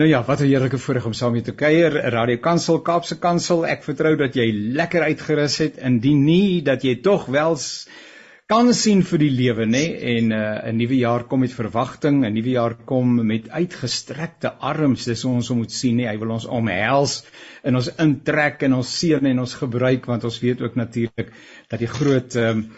Nou ja, wat 'n heerlike voorreg om saam met jou te kuier. Radio Kansel, Kaapse Kansel. Ek vertrou dat jy lekker uitgerus het. Indien nie dat jy tog wel kan sien vir die lewe, nê? En uh, 'n nuwe jaar kom met verwagting, 'n nuwe jaar kom met uitgestrekte arms. Dis ons moet sien, nê? Hy wil ons omhels en ons intrek en ons seën en ons gebruik want ons weet ook natuurlik dat die groot um,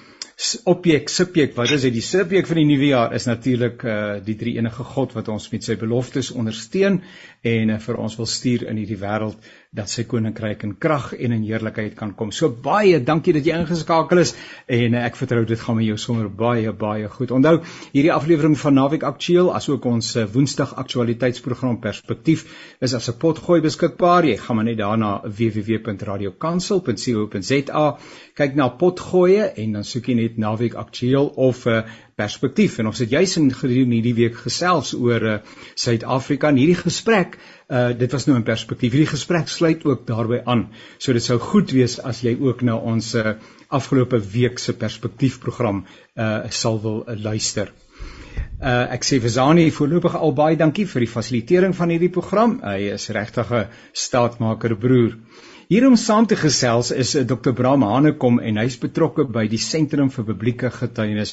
objek subjek wat is dit? Die subjek van die nuwe jaar is natuurlik uh, die drie enige God wat ons met sy beloftes ondersteun en uh, vir ons wil stuur in hierdie wêreld dat sy koninkryk in krag en in heerlikheid kan kom. So baie dankie dat jy ingeskakel is en ek vertrou dit gaan met jou sommer baie baie goed. Onthou, hierdie aflewering van Naweek Aktueel asook ons eh, Woensdag Aktualiteitsprogram Perspektief is as 'n potgooi beskikbaar. Jy gaan maar net daarna www.radiokansel.co.za kyk na potgoeie en dan soek jy net Naweek Aktueel of uh, eh, perspektief en ons het juis in gedurende hierdie week gesels oor uh, Suid-Afrika en hierdie gesprek uh dit was nou 'n perspektief. Hierdie gesprek sluit ook daarbey aan. So dit sou goed wees as jy ook na ons uh afgelope week se perspektiefprogram uh sal wil uh, luister. Uh ek sê vir Zani voorlopig al baie dankie vir die fasilitering van hierdie program. Hy is regtig 'n staatmaker broer. Hier om saam te gesels is eh, Dr. Bram Hanekom en hy's betrokke by die Sentrum vir Publieke Getuienis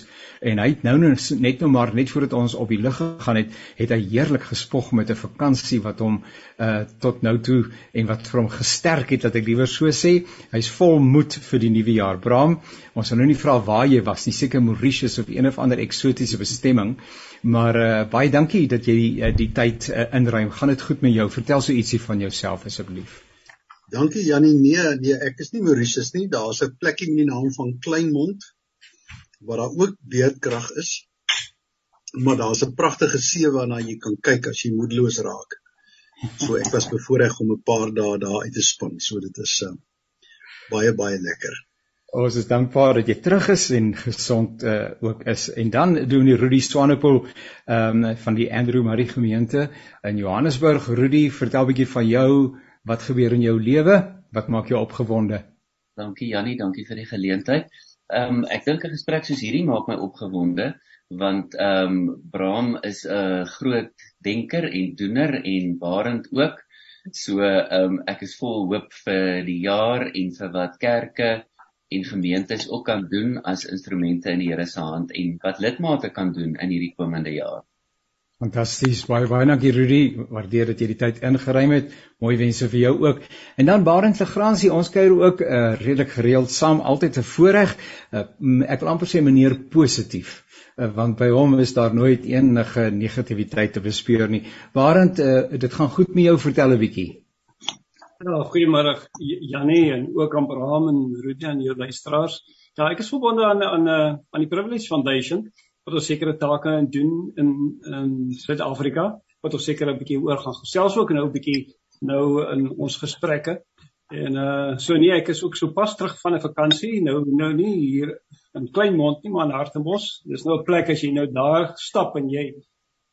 en hy het nou net nou maar net voordat ons op die lug gegaan het, het hy heerlik gespog met 'n vakansie wat hom uh tot nou toe en wat vir hom gesterk het dat ek liewer so sê. Hy's vol moed vir die nuwe jaar. Bram, ons sal nou nie vra waar jy was nie, seker Mauritius of een of ander eksotiese bestemming, maar uh baie dankie dat jy die, die tyd uh, inruim. Gaan dit goed met jou? Vertel so ietsie van jouself asseblief. Dankie Jannie. Nee, nee, ek is nie Mauritius nie. Daar's 'n plekkie in die naam van Kleinmond waar daar ook beerdkrag is. Maar daar's 'n pragtige see waarna jy kan kyk as jy moedeloos raak. So ek was bevoorreg om 'n paar dae daar uit te span. So dit is uh, baie baie lekker. Ons is dankbaar dat jy terug is en gesond uh, ook is. En dan doen die Rudy Swanepoel ehm um, van die Andrew Marie gemeente in Johannesburg. Rudy, vertel 'n bietjie van jou Wat gebeur in jou lewe? Wat maak jou opgewonde? Dankie Jannie, dankie vir die geleentheid. Ehm um, ek dink 'n gesprek soos hierdie maak my opgewonde want ehm um, Bram is 'n groot denker en doener en barend ook. So ehm um, ek is vol hoop vir die jaar en vir wat kerke en gemeentes ook kan doen as instrumente in die Here se hand en wat lidmate kan doen in hierdie komende jaar. Fantasties. Baie baie dankie Rudy. Waardeer dat jy die tyd ingeruim het. Mooi wense vir jou ook. En dan Barend Legrandsie, ons kuier ook uh, redelik gereeld saam, altyd 'n voorreg. Uh, ek wil amper sê meneer positief, uh, want by hom is daar nooit enige negativiteit te bespeur nie. Barend, uh, dit gaan goed met jou, vertel 'n bietjie. Ja, goeiemôre Janie en ook aan Abraham en Rudy en jou luisteraars. Ja, ek is verbonde aan aan aan die Privilege Foundation wat ons sekere take in doen in in Suid-Afrika wat ons seker 'n bietjie oor gaan gesels ook nou 'n bietjie nou in ons gesprekke. En uh so nee, ek is ook so pas terug van 'n vakansie, nou nou nie hier in Kleinmond nie, maar in Hartenbos. Dis nou 'n plek as jy nou daar stap en jy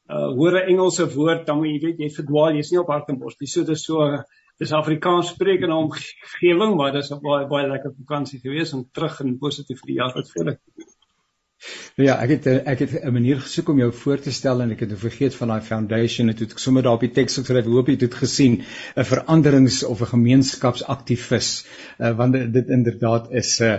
uh hoor 'n Engelse woord, dan moet jy weet jy verdwaal, jy's nie op Hartenbos nie. So dis so dis Afrikaans sprekende omgewing, maar dis 'n baie baie lekker vakansie gewees en terug in positief die jaar wat voor lê. Nou ja, ek het ek het 'n manier gesoek om jou voor te stel en ek het vergeet van daai foundation en toe ek sommer daar op die teks geskryf, hoop jy het gesien, 'n veranderings of 'n gemeenskapsaktivis, uh, want dit inderdaad is 'n uh,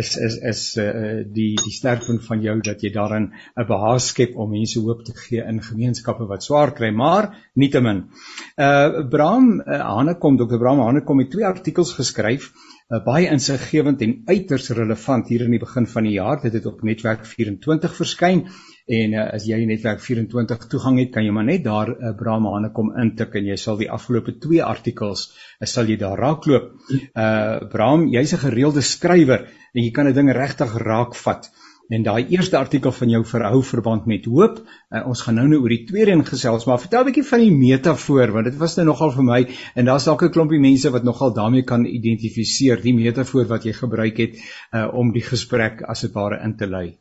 is is is uh, die die sterkpunt van jou dat jy daarin 'n behaag skep om mense hoop te gee in gemeenskappe wat swaar kry, maar nietemin. Uh Bram uh, Hanekom, Dr. Bram Hanekom het twee artikels geskryf uh, baie insiggewend en uiters relevant hier in die begin van die jaar. Dit het op netwerk 24 verskyn en uh, as jy netwerk 24 toegang het, kan jy maar net daar uh, Brahmane kom intik en jy sal die afgelope twee artikels uh, sal jy daar raakloop. Uh Brahm, jy's 'n gereelde skrywer en jy kan 'n ding regtig raakvat. En daai eerste artikel van jou verhou verband met hoop. Uh, ons gaan nou nou oor die tweede een gesels, maar vertel 'n bietjie van die metafoor want dit was nou nogal vir my en daar's dalk 'n klompie mense wat nogal daarmee kan identifiseer die metafoor wat jy gebruik het uh, om die gesprek as dit ware in te lei.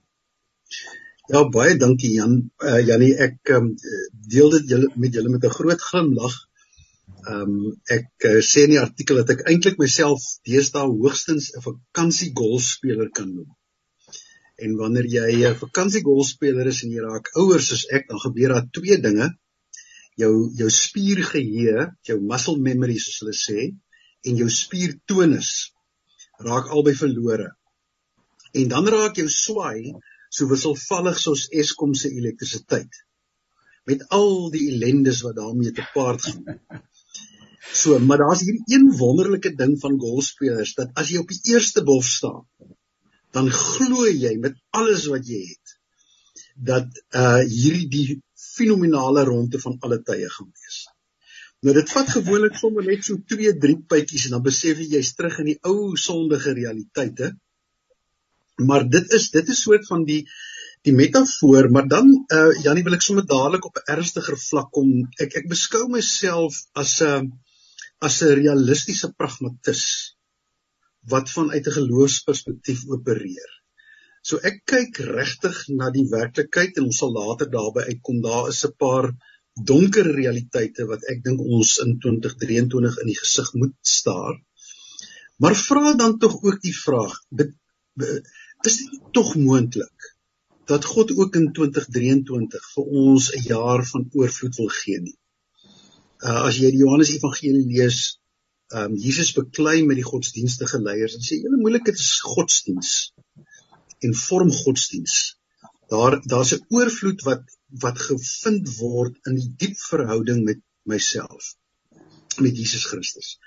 Ja baie dankie Jan. Uh, Janie ek um, deel dit julle met julle met 'n groot glimlag. Ehm um, ek uh, sê in die artikel dat ek eintlik myself deesdae hoogstens 'n vakansiegolfspeler kan noem. En wanneer jy 'n vakansiegolfspeler is en jy raak ouer soos ek, dan gebeur daar twee dinge. jou jou spiergeheue, jou muscle memory soos hulle sê, en jou spiertonus raak albei verlore. En dan raak jou swaai so wisselvallig soos Eskom se elektrisiteit met al die ellendes wat daarmee te paart gaan. So, maar daar's hier een wonderlike ding van golfspelers dat as jy op die eerste bof staan, dan glo jy met alles wat jy het dat uh hierdie die fenominale ronde van alle tye gaan wees. Nou dit vat gewoonlik sommer net so 2, 3 pypies en dan besef jy jy's terug in die ou sondige realiteite. Maar dit is dit is soort van die die metafoor, maar dan uh Janie wil ek sommer dadelik op 'n ernstiger vlak kom. Ek ek beskou myself as 'n uh, as 'n realistiese pragmatis wat vanuit 'n geloofsperspektief opereer. So ek kyk regtig na die werklikheid en ons sal later daarby uitkom. Daar is 'n paar donker realiteite wat ek dink ons in 2023 in die gesig moet staar. Maar vra dan tog ook die vraag, is dit tog moontlik dat God ook in 2023 vir ons 'n jaar van oorvloed wil gee nie? uh, as jy die Johannes Evangelie lees, ehm um, Jesus beklei met die godsdienstige leiers en sê julle moeilikheid is godsdiens en vorm godsdiens. Daar daar's 'n oorvloed wat wat gevind word in die diep verhouding met myself met Jesus Christus.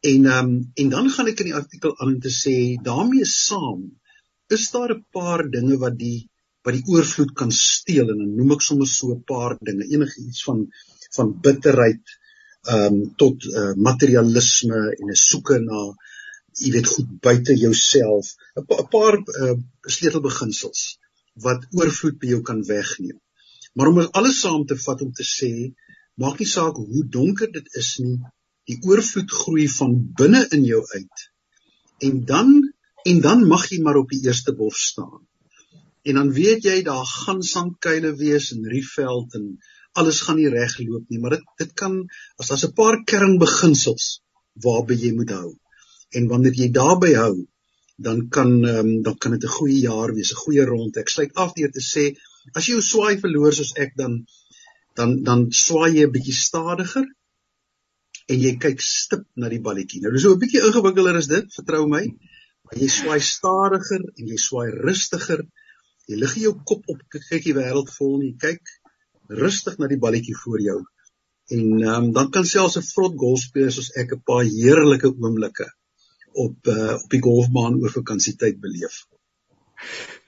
En ehm um, en dan gaan ek in die artikel aan om te sê daarmee saam is daar 'n paar dinge wat die wat die oorvloed kan steel en dan noem ek sommer so 'n paar dinge enige iets van van bitterheid ehm um, tot uh, materialisme en 'n soeke na jy weet goed buite jouself 'n pa, paar uh, sleutelbeginsels wat oorvloed by jou kan wegneem. Maar om alles saam te vat om te sê maak nie saak hoe donker dit is nie, die oorvloed groei van binne in jou uit. En dan en dan mag jy maar op die eerste bof staan. En dan weet jy daar gaan sandkuile wees en riefveld en alles gaan nie regloop nie, maar dit dit kan as daar's 'n paar kernbeginsels waarby jy moet hou. En wanneer jy daarby hou, dan kan ehm um, dan kan dit 'n goeie jaar wees, 'n goeie rond. Ek sluit af deur te sê, as jy jou swaai verloor soos ek dan dan dan swaai jy 'n bietjie stadiger en jy kyk stip na die balletjie. Nou dis so 'n bietjie ingewikkelder is dit, vertrou my. Maar jy swaai stadiger en jy swaai rustiger. Jy lig jou kop op, kyk die wêreld vol en jy kyk rustig na die balletjie voor jou. En um, dan kan selfs 'n vrot golfspeler soos ek 'n paar heerlike oomblikke op uh, op die golfbaan oor vakansietyd beleef.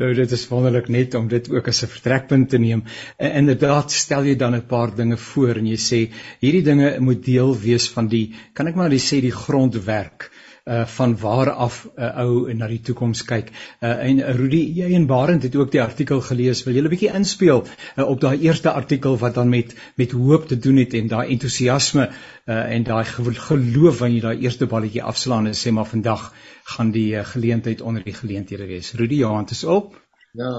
Nou dit is wonderlik net om dit ook as 'n vertrekpunt te neem. En inderdaad stel jy dan 'n paar dinge voor en jy sê hierdie dinge moet deel wees van die kan ek maar sê die grondwerk uh van waar af 'n uh, ou na die toekoms kyk. Uh en Rudy, jy en Barend het ook die artikel gelees. Wil julle 'n bietjie inspel uh, op daai eerste artikel wat dan met met hoop te doen het en daai entoesiasme uh en daai geloof wanneer jy daai eerste balletjie afslaan en sê maar vandag gaan die uh, geleentheid onder die geleenthede wees. Rudy, jou hand is op. Ja.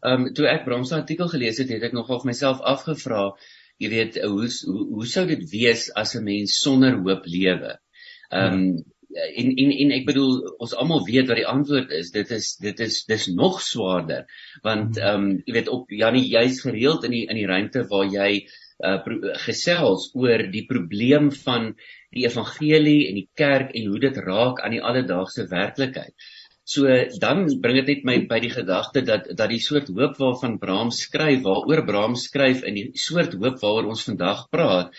Ehm um, toe ek Bram se artikel gelees het, het ek nogal vir myself afgevra, jy weet, hoe hoe, hoe sou dit wees as 'n mens sonder hoop lewe? Ehm um, en en en ek bedoel ons almal weet wat die antwoord is. Dit is dit is dis nog swaarder. Want hmm. ehm um, jy weet op Janie jy's gereeld in die in die ruimte waar jy uh, gesels oor die probleem van die evangelie en die kerk en hoe dit raak aan die alledaagse werklikheid. So dan bring dit net my by die gedagte dat dat die soort hoop waarvan Brahms skryf waaroor Brahms skryf in die soort hoop waaroor ons vandag praat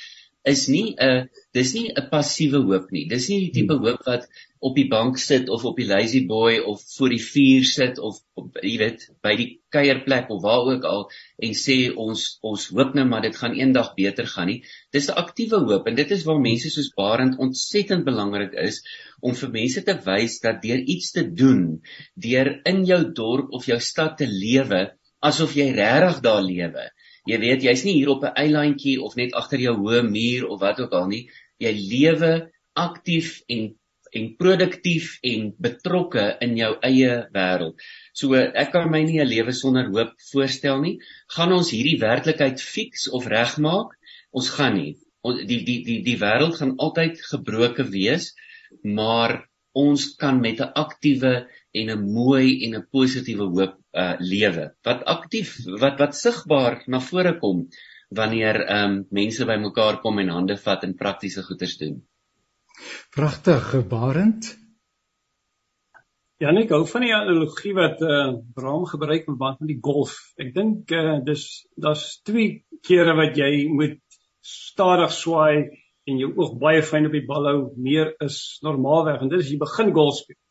is nie 'n dis nie 'n passiewe hoop nie. Dis nie die tipe hmm. hoop wat op die bank sit of op die lazy boy of voor die vuur sit of op, jy weet by die kuierplek of waar ook al en sê ons ons hoop nou maar dit gaan eendag beter gaan nie. Dis 'n aktiewe hoop en dit is waar mense soos Barend ontsettend belangrik is om vir mense te wys dat deur iets te doen, deur in jou dorp of jou stad te lewe asof jy regtig daar lewe Jy weet, jy's nie hier op 'n eilandjie of net agter jou hoë muur of wat ook al nie. Jy lewe aktief en en produktief en betrokke in jou eie wêreld. So ek kan my nie 'n lewe sonder hoop voorstel nie. Gaan ons hierdie werklikheid fix of regmaak? Ons gaan nie. Ons die die die die wêreld gaan altyd gebroke wees, maar ons kan met 'n aktiewe en 'n mooi en 'n positiewe hoop uh lewe wat aktief wat wat sigbaar na vore kom wanneer ehm um, mense bymekaar kom en hande vat en praktiese goeders doen. Pragtig, Barend. Ja, ek hou van die analogie wat eh uh, Bram gebruik met wat met die golf. Ek dink eh uh, dis daar's twee kere wat jy moet stadig swaai en jou oog baie fyn op die bal hou, meer is normaalweg en dit is jy begin golf speel.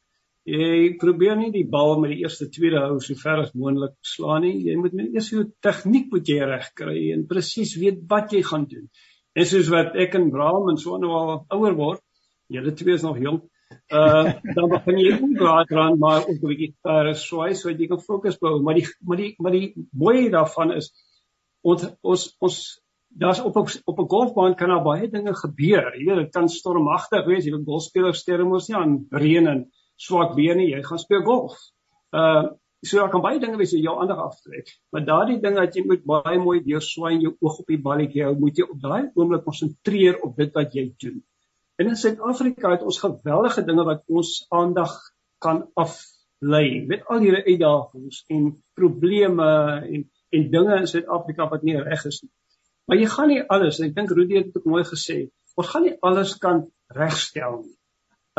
Jy probeer nie die bal met die eerste tweede hou so ver as moontlik slaan nie. Jy moet net eers jou tegniek moet jy reg kry en presies weet wat jy gaan doen. En soos wat ek en Bram en so nou al ouer word, julle twee is nog jong. Uh dan begin jy ook raak raan maar ook 'n bietjie ver swaai sodat jy kan fokus bou, maar die maar die maar die mooi daarvan is ons ons ons daar's op op op 'n golfbaan kan daar baie dinge gebeur. Jy weet dit kan stormagtig wees. Jy weet golfspelers steur mos nie aan reën en swak nie. Jy gaan speel golf. Uh so daar kan baie dinge wees wat jou aandag aftrek. Maar daardie ding dat jy moet baie mooi deurswaai en jou oog op die balletjie hou, moet jy op daai oomblik konsentreer op dit wat jy doen. En in Suid-Afrika het ons geweldige dinge wat ons aandag kan aflei met al hierdie uitdagings en probleme en en dinge in Suid-Afrika wat nie reg is nie. Maar jy gaan nie alles, ek dink Rudy het dit mooi gesê, ons gaan nie alles kan regstel nie.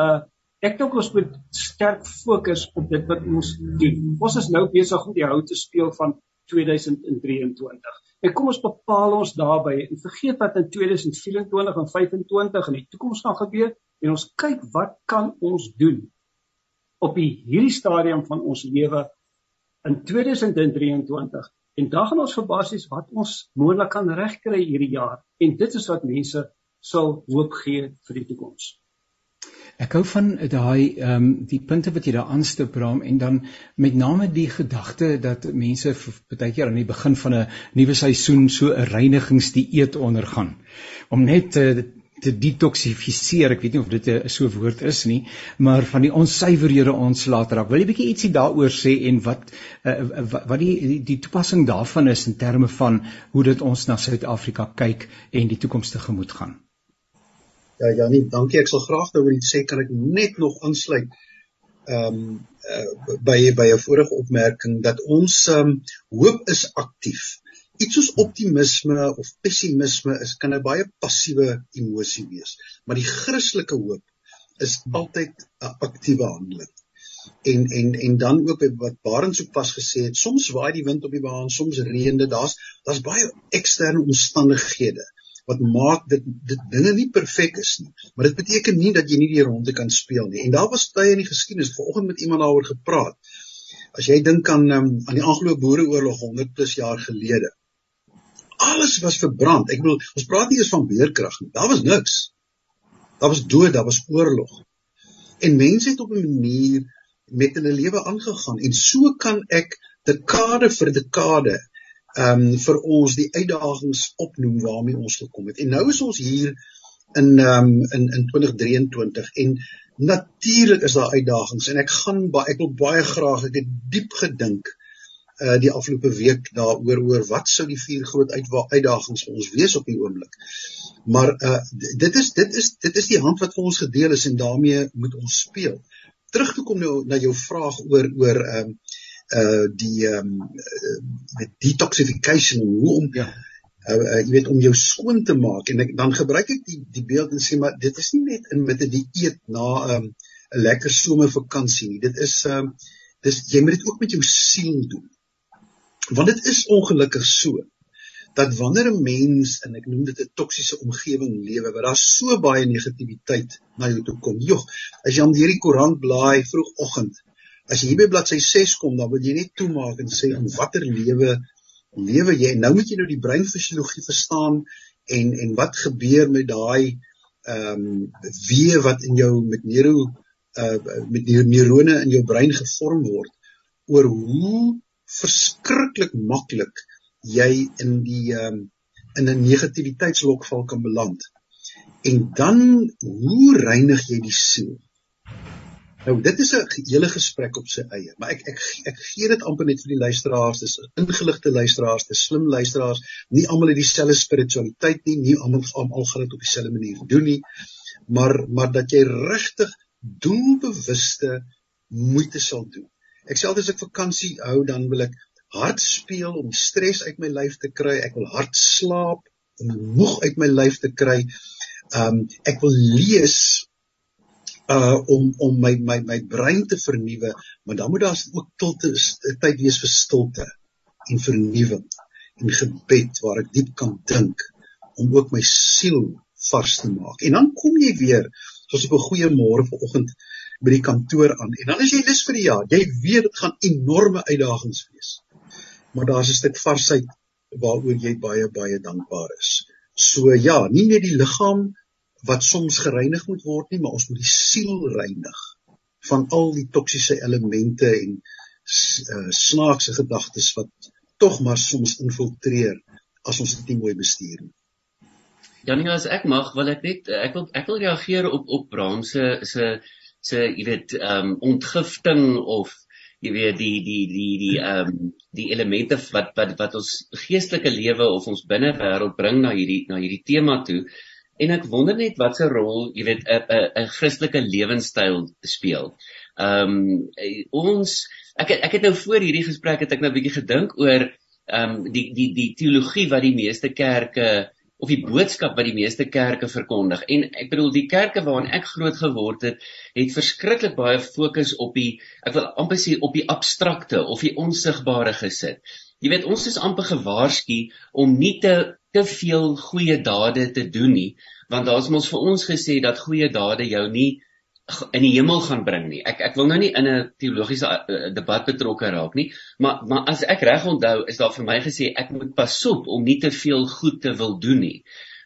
Uh ek dink ons moet sterk fokus op dit wat ons doen. Ons is nou besig om die hou te speel van 2023. En kom ons bepaal ons daarby en vergeet wat in 2024 en 25 in die toekoms gaan gebeur en ons kyk wat kan ons doen op hierdie stadium van ons lewe in 2023 en dan gaan ons verbasies wat ons moontlik kan regkry hierdie jaar en dit is wat mense sal hoop gee vir die toekoms. Ek hou van daai ehm um, die punte wat jy daar aanstip Bram en dan met name die gedagte dat mense baie keer aan die begin van 'n nuwe seisoen so 'n reinigingsdieet ondergaan om net te te detoksifiseer. Ek weet nie of dit 'n so woord is nie, maar van die onsuiverhede ontslaat raak. Wil jy bietjie ietsie daaroor sê en wat uh, wat die, die die toepassing daarvan is in terme van hoe dit ons na Suid-Afrika kyk en die toekoms te gemoed gaan? Ja, Janie, dankie. Ek sal graag nou wil sê kan ek net nog aansluit ehm um, uh, by by 'n vorige opmerking dat ons ehm um, hoop is aktief. Iets soos optimisme of pessimisme is kan 'n baie passiewe emosie wees, maar die Christelike hoop is altyd 'n aktiewe handeling. En en en dan ook wat Barend so pas gesê het, soms waai die wind op die baan, soms reën dit, daar's daar's baie eksterne omstandighede wat maak dit dit dinge nie perfek is nie. Maar dit beteken nie dat jy nie die ronde kan speel nie. En daar was tye in die geskiedenis, vanoggend met iemand daaroor gepraat. As jy dink aan um, aan die Anglo-Boereoorlog 100 plus jaar gelede. Alles was verbrand. Ek bedoel, ons praat nie eens van beerkrag nie. Daar was niks. Daar was dood, daar was oorlog. En mense het op 'n manier met hulle lewe aangegaan en so kan ek dekade vir dekade ehm um, vir ons die uitdagings opnoem waarmee ons gekom het. En nou is ons hier in ehm um, in in 2023 en natuurlik is daar uitdagings en ek gaan baie ek wil baie graag ek het diep gedink uh die afgelope week daaroor oor wat sou die vier groot uitdagings vir ons wees op die oomblik. Maar uh dit is dit is dit is die hand wat vir ons gedeel is en daarmee moet ons speel. Terug te kom nou na jou vraag oor oor ehm um, uh die ehm um, met detoxification hoe om ja. uh, uh jy weet om jou skoon te maak. En ek, dan gebruik ek die die beeld en sê maar dit is nie net in met 'n dieet na 'n um, lekker somervakansie nie. Dit is ehm um, dis jy moet dit ook met jou siel doen. Want dit is ongelukkig so dat wanneer 'n mens en ek noem dit 'n toksiese omgewing lewe waar daar so baie negativiteit na jou toe kom. Joh as jy aan hierdie koerant blaai vroegoggend As jy hier by bladsy 6 kom, dan wil jy net toemaak en sê in watter lewe lewe jy? Nou moet jy nou die breinfisiologie verstaan en en wat gebeur met daai ehm um, weë wat in jou met neuro uh met die neurone in jou brein gevorm word oor hoe verskriklik maklik jy in die ehm um, in 'n negativiteitslokval kan beland. En dan hoe reinig jy die siel? Nou dit is 'n hele gesprek op sy eie, maar ek ek ek gee dit amper net vir die luisteraars, dis ingeligte luisteraars, dis slim luisteraars, nie almal het dieselfde spiritualiteit nie, nie almal almal gaan dit op dieselfde manier doen nie, maar maar dat jy regtig doelbewuste moeite sal doen. Ek sê altyd as ek vakansie hou, dan wil ek hard speel om stres uit my lyf te kry. Ek wil hard slaap om moeg uit my lyf te kry. Um ek wil lees uh om om my my my brein te vernuwe, maar dan moet daar ook stilte tyd wees vir stilte en vernuwing en gebed waar ek diep kan dink om ook my siel vars te maak. En dan kom jy weer soos op 'n goeie môre vanoggend by die kantoor aan en dan is jy lus vir die jaar. Jy weet dit gaan enorme uitdagings wees maar daar's 'n stuk varsheid waaroor jy baie baie dankbaar is. So ja, nie net die liggaam wat soms gereinig moet word nie, maar ons moet die siel reinig van al die toksiese elemente en uh, snaakse gedagtes wat tog maar soms infiltreer as ons dit nie mooi bestuur nie. Janie, as ek mag, wil ek net ek wil ek wil reageer op op Bram se se se jy weet ehm um, ontgifting of jy weet die die die die ehm um, die elemente wat wat wat ons geestelike lewe of ons binnewêreld bring na hierdie na hierdie tema toe en ek wonder net wat se rol jy weet 'n 'n Christelike lewenstyl speel. Ehm um, ons ek ek het nou voor hierdie gesprek het ek nou 'n bietjie gedink oor ehm um, die die die teologie wat die meeste kerke of die boodskap wat die meeste kerke verkondig. En ek bedoel die kerke waarin ek groot geword het, het verskriklik baie fokus op die ek wil amper sê op die abstrakte of die onsigbare gesit. Jy weet ons is amper gewaarsku om nie te te veel goeie dade te doen nie, want daar's mos vir ons gesê dat goeie dade jou nie in die hemel gaan bring nie. Ek ek wil nou nie in 'n teologiese uh, debat betrokke raak nie, maar maar as ek reg onthou, is daar vir my gesê ek moet pas op om nie te veel goed te wil doen nie.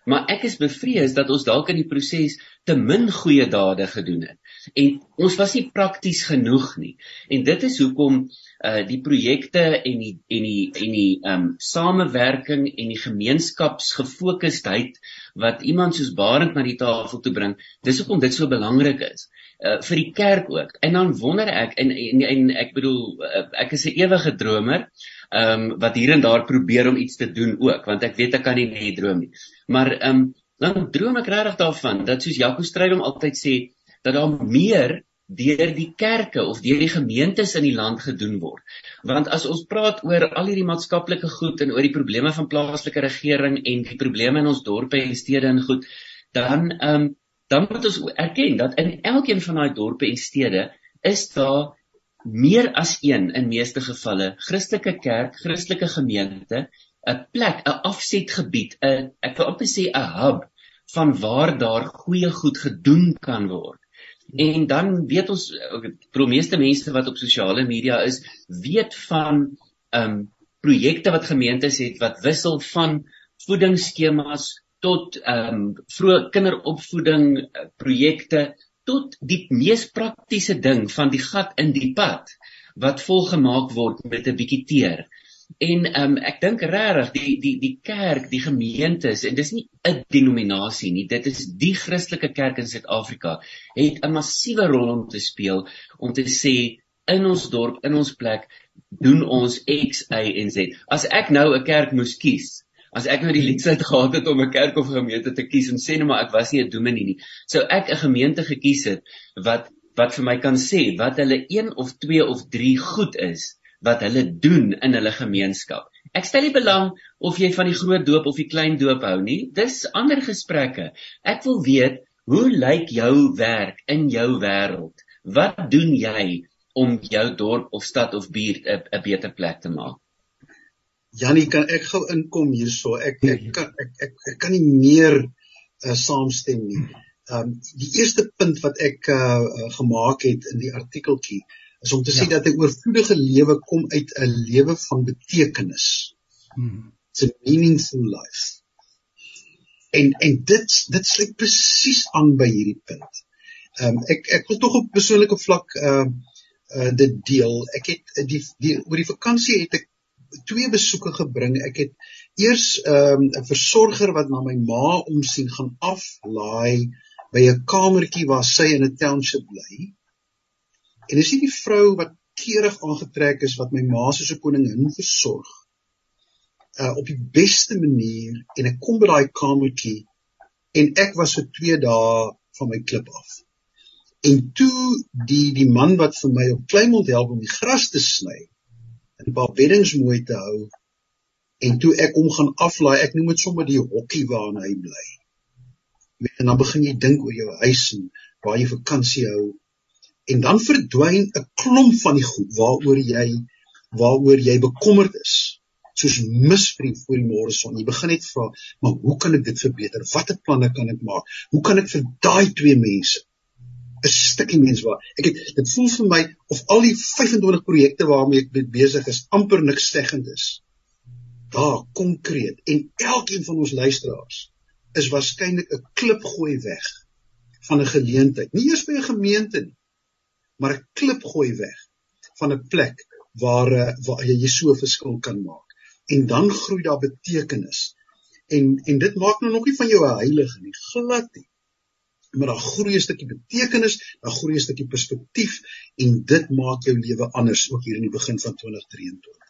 Maar ek is bevrees dat ons dalk in die proses te min goeie dade gedoen het. En ons was nie prakties genoeg nie. En dit is hoekom uh die projekte en die en die en die um samewerking en die gemeenskapsgefokusdheid wat iemand soos Barend na die tafel toe bring, dis hoekom dit so belangrik is. Uh vir die kerk ook. En dan wonder ek en en, en ek bedoel uh, ek is 'n ewige dromer um wat hier en daar probeer om iets te doen ook want ek weet ek kan nie net droom nie. Maar um dan droom ek regtig daarvan dat soos Jaco Strydom altyd sê dat daar meer deur die kerke of deur die gemeentes in die land gedoen word. Want as ons praat oor al hierdie maatskaplike goed en oor die probleme van plaaslike regering en die probleme in ons dorpe en stede en goed, dan ehm um, dan moet ons erken dat in elkeen van daai dorpe en stede is daar meer as een in meeste gevalle Christelike kerk, Christelike gemeente, 'n plek, 'n afsetgebied, 'n ek wil amper sê 'n hub van waar daar goeie goed gedoen kan word. En dan weet ons vir die meeste mense wat op sosiale media is, weet van ehm um, projekte wat gemeentes het wat wissel van voedingsskemas tot ehm um, vroeë kinderopvoeding eh, projekte tot die mees praktiese ding van die gat in die pad wat volgemaak word met 'n bietjie teer. En ehm um, ek dink regtig die die die kerk, die gemeentes en dis nie 'n denominasie nie, dit is die Christelike kerk in Suid-Afrika het 'n massiewe rol om te speel om te sê in ons dorp, in ons plek doen ons X, Y en Z. As ek nou 'n kerk moes kies, as ek nou die leksheid gehad het om 'n kerk of gemeente te kies en sê net maar ek was nie 'n dominee nie, sou ek 'n gemeente gekies het wat wat vir my kan sê wat hulle 1 of 2 of 3 goed is wat hulle doen in hulle gemeenskap. Ek stel nie belang of jy van die groot doop of die klein doop hou nie. Dis ander gesprekke. Ek wil weet, hoe lyk jou werk in jou wêreld? Wat doen jy om jou dorp of stad of buurt 'n beter plek te maak? Janie, kan ek gou inkom hierso? Ek ek kan ek ek, ek kan nie meer uh, saamstem nie. Ehm um, die eerste punt wat ek uh, uh, gemaak het in die artikeltjie is om te ja. sê dat 'n oorvloedige lewe kom uit 'n lewe van betekenis. Hmm. It's a meaningful life. En en dit dit sluit presies aan by hierdie punt. Ehm um, ek ek wil tog op persoonlike vlak ehm uh, uh, dit deel. Ek het die die oor die vakansie het ek twee besoeke gebring. Ek het eers ehm um, 'n versorger wat na my ma omsien gaan aflaai by 'n kamertjie waar sy in 'n township bly. En dis nie die vrou wat keurig aangetrek is wat my ma soos 'n koningin versorg. Uh op die beste manier en ek kom by daai kamertjie en ek was vir 2 dae van my klip af. En toe die die man wat vir my op Kleinmond help om die gras te sny, en 'n paar beddings mooi te hou. En toe ek hom gaan aflaai, ek noem dit sommer die hokkie waarin hy bly. Jy weet, en dan begin jy dink oor jou huis en waar jy vakansie hou. En dan verdwyn 'n klomp van die goed waaroor jy waaroor jy bekommerd is soos misvrie voor die môre son. Jy begin net vra, maar hoe kan ek dit verbeter? Watter planne kan ek maak? Hoe kan ek vir daai twee mense 'n stukkie mens waar ek het dit voel vir my of al die 25 projekte waarmee ek besig is amper niks seggend is. Daar konkreet en elkeen van ons luisteraars is waarskynlik 'n klip gooi weg van 'n geleentheid. Nie eers by 'n gemeente nie, maar 'n klip gooi weg van 'n plek waar eh, waar jy so 'n verskil kan maak en dan groei daar betekenis. En en dit maak nou nog nie van jou 'n heilige nie, glad nie. Maar daar groei 'n stukkie betekenis, daar groei 'n stukkie perspektief en dit maak jou lewe anders ook hier in die begin van 2023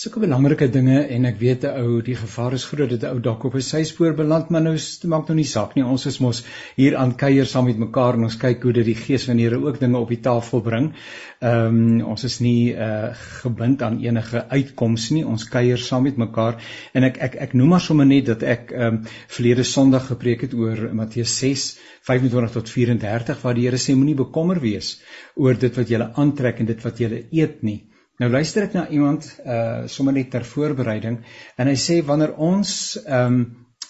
sulke belangrike dinge en ek weet 'n ou die gevaar is groot dat 'n ou dalk op 'n syspoor beland maar nou maak nou nie saak nie. Ons is mos hier aan kuier saam met mekaar en ons kyk hoe dit die gees van die Here ook dinge op die tafel bring. Ehm um, ons is nie uh gebind aan enige uitkoms nie. Ons kuier saam met mekaar en ek ek ek noem maar sommer net dat ek ehm um, verlede Sondag gepreek het oor Matteus 6 25 tot 34 waar die Here sê moenie bekommer wees oor dit wat jy aantrek en dit wat jy eet nie Nou luister ek na iemand uh sommer net ter voorbereiding en hy sê wanneer ons ehm um,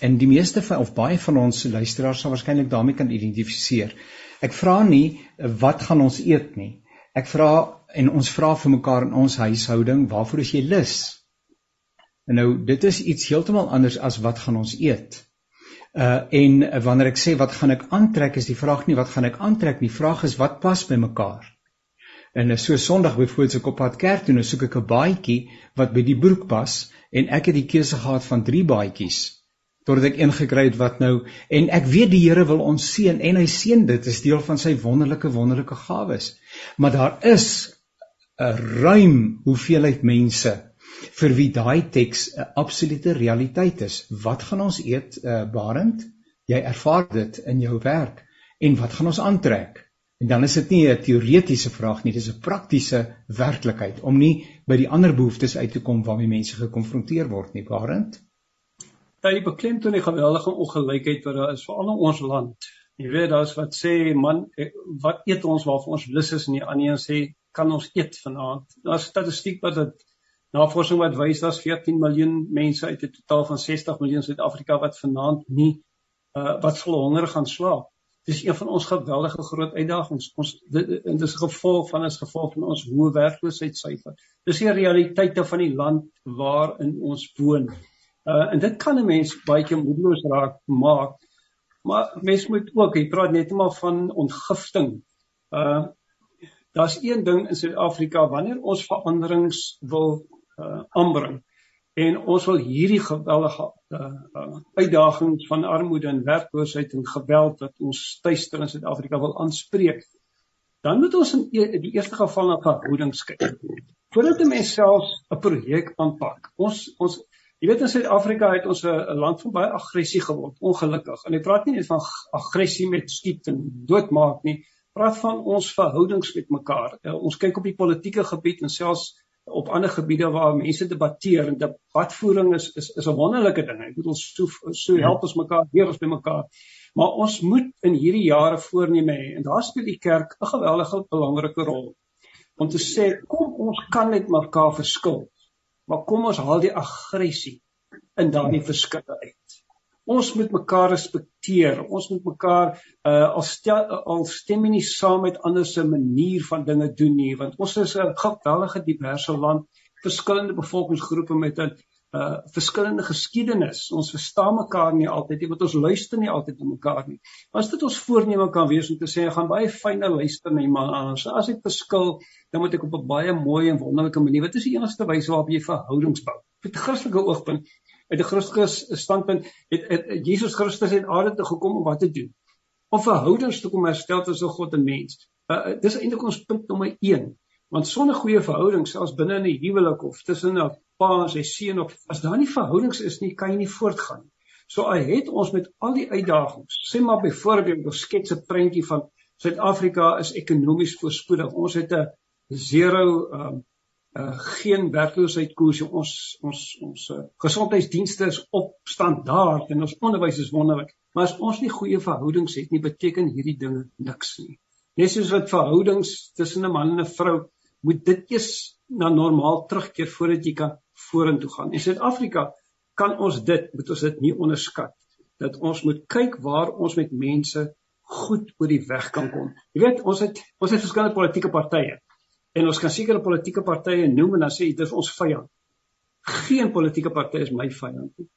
en die meeste van of baie van ons luisteraars sal waarskynlik daarmee kan identifiseer. Ek vra nie wat gaan ons eet nie. Ek vra en ons vra vir mekaar in ons huishouding, waarvoor is jy lus? En nou dit is iets heeltemal anders as wat gaan ons eet. Uh en wanneer ek sê wat gaan ek aantrek is die vraag nie wat gaan ek aantrek nie, die vraag is wat pas by mekaar. En so Sondag byvoorbeeld ek op pad kerk toe, nou soek ek 'n baadjie wat by die broek pas en ek het die keuse gehad van 3 baadjies totdat ek een gekry het wat nou en ek weet die Here wil ons seën en hy seën dit is deel van sy wonderlike wonderlike gawes. Maar daar is 'n ruim hoeveelheid mense vir wie daai teks 'n absolute realiteit is. Wat gaan ons eet, uh, Barend? Jy ervaar dit in jou werk en wat gaan ons aantrek? En dan is dit nie 'n teoretiese vraag nie, dis 'n praktiese werklikheid om nie by die ander behoeftes uit te kom waarmee mense gekonfronteer word nie, waarend? Ja, die beklemtoon die geweldige ongelykheid wat daar is veral in ons land. Jy weet daar's wat sê man, eh, wat eet ons waarvoor ons lus is en die ander een sê kan ons eet vanaand. Daar's statistiek wat dit navorsing wat wys daar's 14 miljoen mense uit 'n totaal van 60 miljoen Suid-Afrika wat vanaand nie uh, wat vol honger gaan slaap dis een van ons geweldige groot uitdagings. Ons dit, is gevolg van as gevolg van ons hoë werkloosheidsyfer. Dis die realiteite van die land waarin ons woon. Uh en dit kan 'n mens baie keer moedeloos raak maak. Maar mens moet ook, jy praat net maar van ontgifting. Uh daar's een ding in Suid-Afrika wanneer ons veranderings wil uh aanbring en ons wil hierdie geweldige uh, uh, uitdagings van armoede en werkloosheid en geweld wat ons tuister in Suid-Afrika wil aanspreek dan moet ons in e die eerste geval na verhoudings kyk. Voordat 'n mens selfs 'n projek aanpak ons ons jy weet in Suid-Afrika het ons 'n land van baie aggressie geword ongelukkig. En ek praat nie net van aggressie met skiet en doodmaak nie praat van ons verhoudings met mekaar. Uh, ons kyk op die politieke gebied en selfs op ander gebiede waar mense debatteer en debatvoering is is is 'n wonderlike ding. Ek bedoel so so help ons mekaar weer ons by mekaar. Maar ons moet in hierdie jare voorneme hê en daar speel die kerk 'n geweldige belangrike rol om te sê kom ons kan net mekaar verskil. Maar kom ons haal die aggressie in daardie verskille uit. Ons moet mekaar respekteer. Ons moet mekaar uh al stel al stem nie saam met ander se manier van dinge doen nie, want ons is 'n geweldige diverse land, verskillende bevolkingsgroepe met 'n uh verskillende geskiedenis. Ons verstaan mekaar nie altyd nie, want ons luister nie altyd na mekaar nie. As dit ons voorneme kan wees om te sê ek gaan baie fyne luister na iemand anders. As ek verskil, dan moet ek op 'n baie mooi en wonderlike manier. Wat is die enigste wyse waarop jy verhoudings bou? Met Christelike oogpunt uit 'n Christelike standpunt het, het, het Jesus Christus in aarde toe gekom om wat te doen? Om verhoudings te kom herstel tussen God en mens. Uh, uh, dis eintlik ons punt nommer 1. Want sonder goeie verhoudings selfs binne in 'n huwelik of tussen 'n pa en sy seun of as daar nie verhoudings is nie, kan jy nie voortgaan nie. So hy het ons met al die uitdagings. Sê maar byvoorbeeld ons skets 'n prentjie van Suid-Afrika is ekonomies voorspoedig. Ons het 'n zero um, uh geen werkloosheidkoers ons ons ons uh, gesondheidsdienste is op standaard en ons onderwys is wonderlik maar as ons nie goeie verhoudings het nie beteken hierdie dinge niks nie. Net soos wat verhoudings tussen 'n man en 'n vrou moet dit eers na normaal terugkeer voordat jy kan vorentoe gaan. In Suid-Afrika kan ons dit moet ons dit nie onderskat dat ons moet kyk waar ons met mense goed oor die weg kan kom. Jy weet ons het ons het verskillende politieke partye En ons kan sekere politieke partye noem en dan sê dit is ons vyand. Geen politieke party is my vyand nie.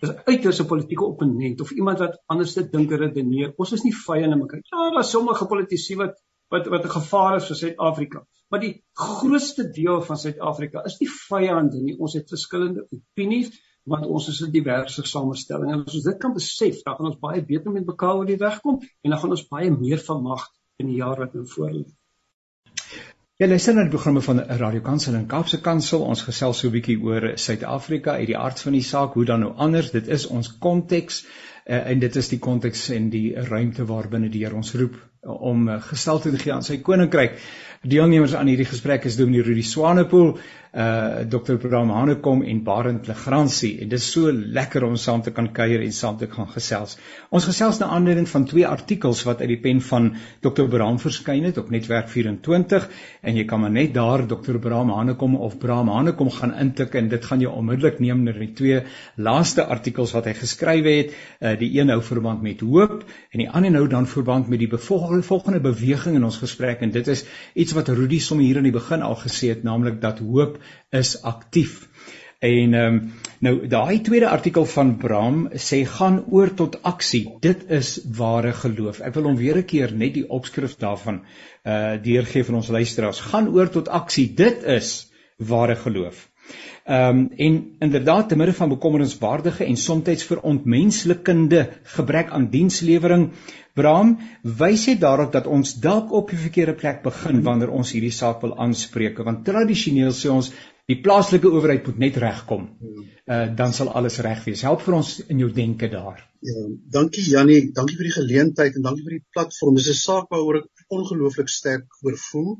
Dis uiters 'n politieke opponent of iemand wat anders te dink en redeneer. Ons is nie vyande mekaar. Ja, daar is sommige politici wat wat wat 'n gevaar is vir Suid-Afrika. Maar die grootste deel van Suid-Afrika is nie vyande nie. Ons het verskillende opinies want ons is 'n diverse samestelling en as ons dit kan besef, dan gaan ons baie beter met mekaar oor die weg kom en dan gaan ons baie meer vermag in die jaar wat nou voorlê. Ja, luister na die programme van Radio Kansel en Kaapse Kansel. Ons gesels so 'n bietjie oor Suid-Afrika uit die aard van die saak, hoe dan nou anders. Dit is ons konteks uh, en dit is die konteks en die ruimte waarbinne die Here ons roep om uh, gestalte te gee aan sy koninkryk. Deelnemers aan hierdie gesprek is Dominee Rudy Swanepoel, uh Dr. Bram Hanekom en Barend Legrandsie en dit is so lekker om saam te kan kuier en saam te kan gesels. Ons gesels na aanleiding van twee artikels wat uit die pen van Dr. Bram verskyn het op Netwerk 24 en jy kan maar net daar Dr. Bram Hanekom of Bram Hanekom gaan intik en dit gaan jou onmiddellik neem na die twee laaste artikels wat hy geskryf het. Uh die een hou verband met hoop en die ander nou dan verband met die volgende beweging in ons gesprek en dit is iets wat Rudy sommer hier in die begin al gesê het naamlik dat hoop is aktief. En ehm um, nou daai tweede artikel van Bram sê gaan oor tot aksie. Dit is ware geloof. Ek wil hom weer 'n keer net die opskrif daarvan uh deurgee vir ons luisteraars. Gaan oor tot aksie. Dit is ware geloof. Ehm um, en inderdaad te midde van bekommerenswaardige en soms verontmenslikende gebrek aan dienslewering Bram, wys jy daarop dat ons dalk op die verkeerde plek begin wanneer ons hierdie saak wil aanspreek, want tradisioneel sê ons die plaaslike owerheid moet net regkom. Uh dan sal alles reg wees. Help vir ons in jou denke daar. Ja, dankie Jannie, dankie vir die geleentheid en dankie vir die platform. Dis 'n saak waaroor ek ongelooflik sterk oor voel.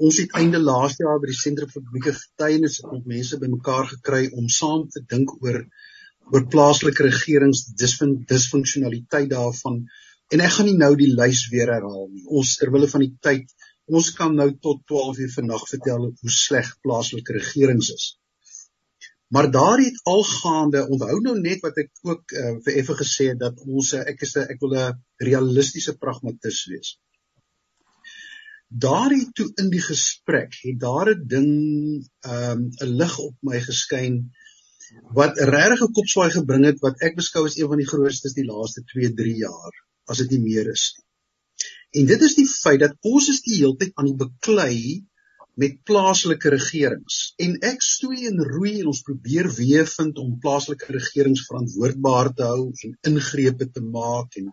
Ons het einde laaste jaar by die Sentrum vir Publieke Getuienis met mense bymekaar gekry om saam te dink oor oor plaaslike regerings disfunksionaliteit daarvan En ek gaan nie nou die lys weer herhaal nie. Ons terwille van die tyd, ons kan nou tot 12 uur vannag vertel hoe sleg plaaslike regerings is. Maar daar het algaande, onthou nou net wat ek ook uh, vir effe gesê het dat ons uh, ek is 'n ek wil 'n realistiese pragmatis wees. Daar het toe in die gesprek het daar 'n ding ehm, 'n um, lig op my geskyn wat regtig 'n kopswaai gebring het wat ek beskou as een van die grootstes die laaste 2-3 jaar as dit nie meer is nie. En dit is die feit dat ons is die hele tyd aan die beklei met plaaslike regerings. En ek stoei en roei en ons probeer weer vind om plaaslike regerings verantwoordbaar te hou en ingrepe te maak en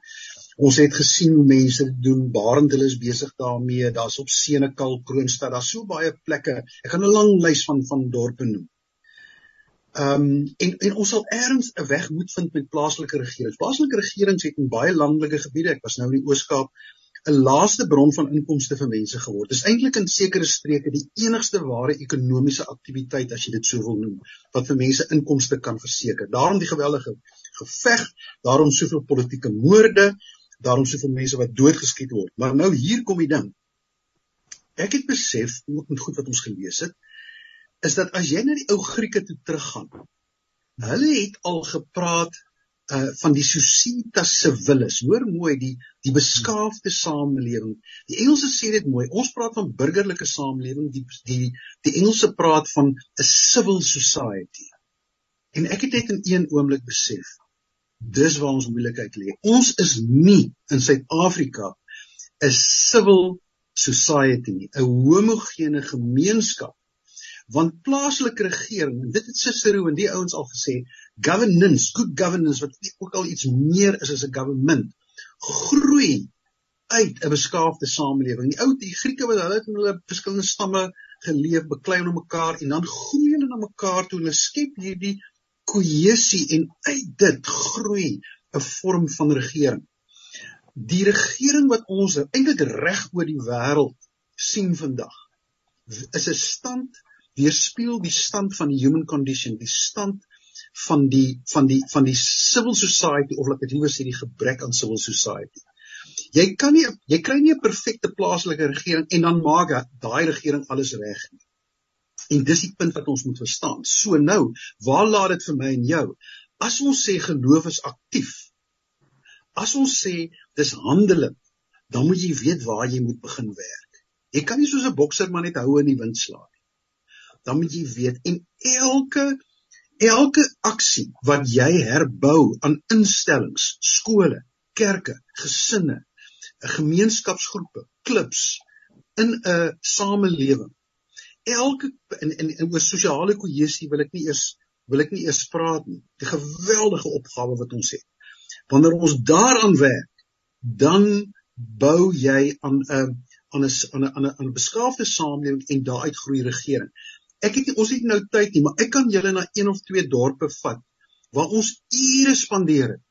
ons het gesien hoe mense dit doen. Barend hulle is besig daarmee. Daar's op Senekal, Kroonstad, daar's so baie plekke. Ek gaan 'n lang lys van van dorpe noem. Ehm um, en en ons sal ergens 'n weg moet vind met plaaslike regerings. Plaaslike regerings het in baie landelike gebiede, ek was nou in die Oos-Kaap, 'n laaste bron van inkomste vir mense geword. Dis eintlik in sekere streke die enigste ware ekonomiese aktiwiteit as jy dit sou wil noem, wat vir mense inkomste kan verseker. Daarom die geweldige geveg, daarom soveel politieke moorde, daarom soveel mense wat doodgeskiet word. Maar nou hier kom die ding. Ek het besef, ook met goed wat ons gelees het, is dat as jy na die ou Grieke toe teruggaan, hulle het al gepraat uh van die societas civilis. Hoor mooi die die beskaafde samelewing. Die Engelse sê dit mooi. Ons praat van burgerlike samelewing, die die die Engelse praat van 'n civil society. En ek het net in een oomblik besef, dis waar ons moeilikheid lê. Ons is nie in Suid-Afrika 'n civil society nie, 'n homogene gemeenskap want plaaslike regering en dit het Cicero en die ouens al gesê governance good governance wat ook al iets meer is as 'n government groei uit 'n beskaafde samelewing die ou die Grieke wat hulle het in hulle verskillende stamme geleef beklei onder mekaar en dan groei hulle na mekaar toe hulle skep hierdie kohesie en uit dit groei 'n vorm van regering. Die regering wat ons eintlik reg oor die wêreld sien vandag is 'n stand weerspieël die stand van die human condition, die stand van die van die van die civil society of laat ek liewer sê die gebrek aan civil society. Jy kan nie jy kry nie 'n perfekte plaaslike regering en dan maak daai regering alles reg nie. En dis die punt wat ons moet verstaan. So nou, waar laat dit vir my en jou? As ons sê geloof is aktief. As ons sê dis handeling, dan moet jy weet waar jy moet begin werk. Jy kan nie soos 'n bokser maar net hou in die wind slaan nie. Dan moet jy weet en elke elke aksie wat jy herbou aan instellings, skole, kerke, gesinne, gemeenskapsgroepe, klubs in 'n samelewing. Elke in in, in oor sosiale kohesie wil ek nie eers wil ek nie eers praat nie. Die geweldige opgawe wat ons het. Wanneer ons daaraan werk, dan bou jy aan 'n aan 'n aan 'n aan 'n beskaafde samelewing en daaruit groei regering ek het ons het nou tyd nie, maar ek kan julle na een of twee dorpe vat waar ons ure spandeer het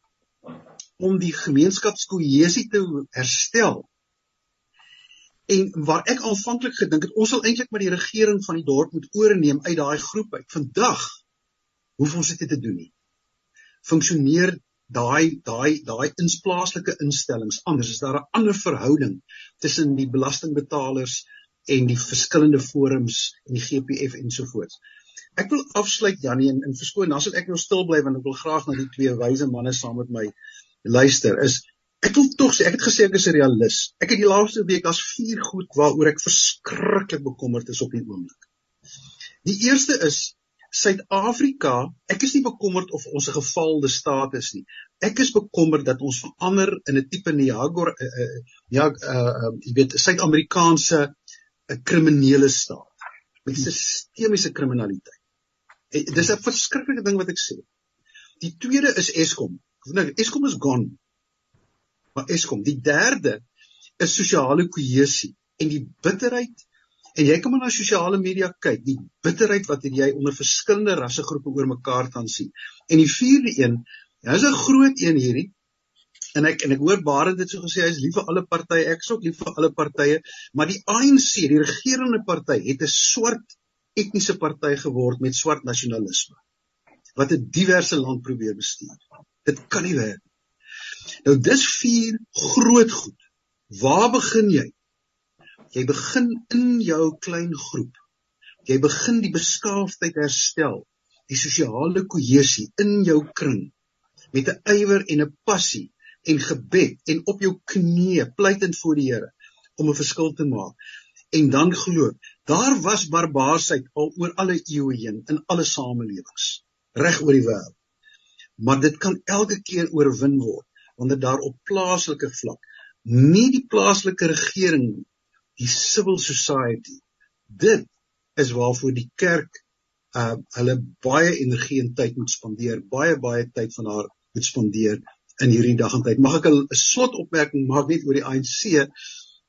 om die gemeenskapskohesie te herstel. En waar ek aanvanklik gedink het ons sal eintlik maar die regering van die dorp moet oorneem uit daai groep uit. Vandag hoef ons dit te doen nie. Funksioneer daai daai daai insplaaslike instellings anders. Is daar 'n ander verhouding tussen die belastingbetalers en die verskillende forums en die GPF ensovoorts. Ek wil afsluit Jannie en, en verskoon, dan sal ek nou stil bly want ek wil graag na die twee wyse manne saam met my luister. Is ek wil tog sê ek het gesê ek is 'n realis. Ek het die laaste week as vier goed waaroor ek verskriklik bekommerd is op die oomblik. Die eerste is Suid-Afrika, ek is nie bekommerd of ons 'n gefaalde staat is nie. Ek is bekommerd dat ons verander in 'n tipe Niagara uh, uh, ja, uh, uh, jy weet, Suid-Amerikaanse 'n kriminele staat met sistemiese kriminaliteit. Dis 'n verskriklike ding wat ek sê. Die tweede is Eskom. Nou Eskom is gone. Maar Eskom, die derde is sosiale kohesie en die bitterheid en jy kan maar na sosiale media kyk, die bitterheid wat jy onder verskillende rassegroepe oor mekaar kan sien. En die vierde een, dis 'n groot een hierdie en ek en ek hoor Barend dit so gesê hy is lief vir alle partye. Ek is ook lief vir alle partye. Maar die ANC die regerende party het 'n swart etniese party geword met swart nasionalisme wat 'n diverse land probeer bestuur. Dit kan nie werk nou dis vier groot goed. Waar begin jy? Jy begin in jou klein groep. Jy begin die beskaafdheid herstel die sosiale kohesie in jou kring met 'n ywer en 'n passie en gebed en op jou knieë pleitend voor die Here om 'n verskil te maak. En dan glo, daar was barbaarsheid al oor alle eeue heen in alle samelewings reg oor die wêreld. Maar dit kan elke keer oorwin word wanneer daar op plaaslike vlak nie die plaaslike regering die civil society dit is waarvoor die kerk uh hulle baie energie en tyd moet spandeer baie baie tyd van haar moet spandeer in hierdie dag en tyd. Mag ek 'n slot opmerking maak net oor die ANC?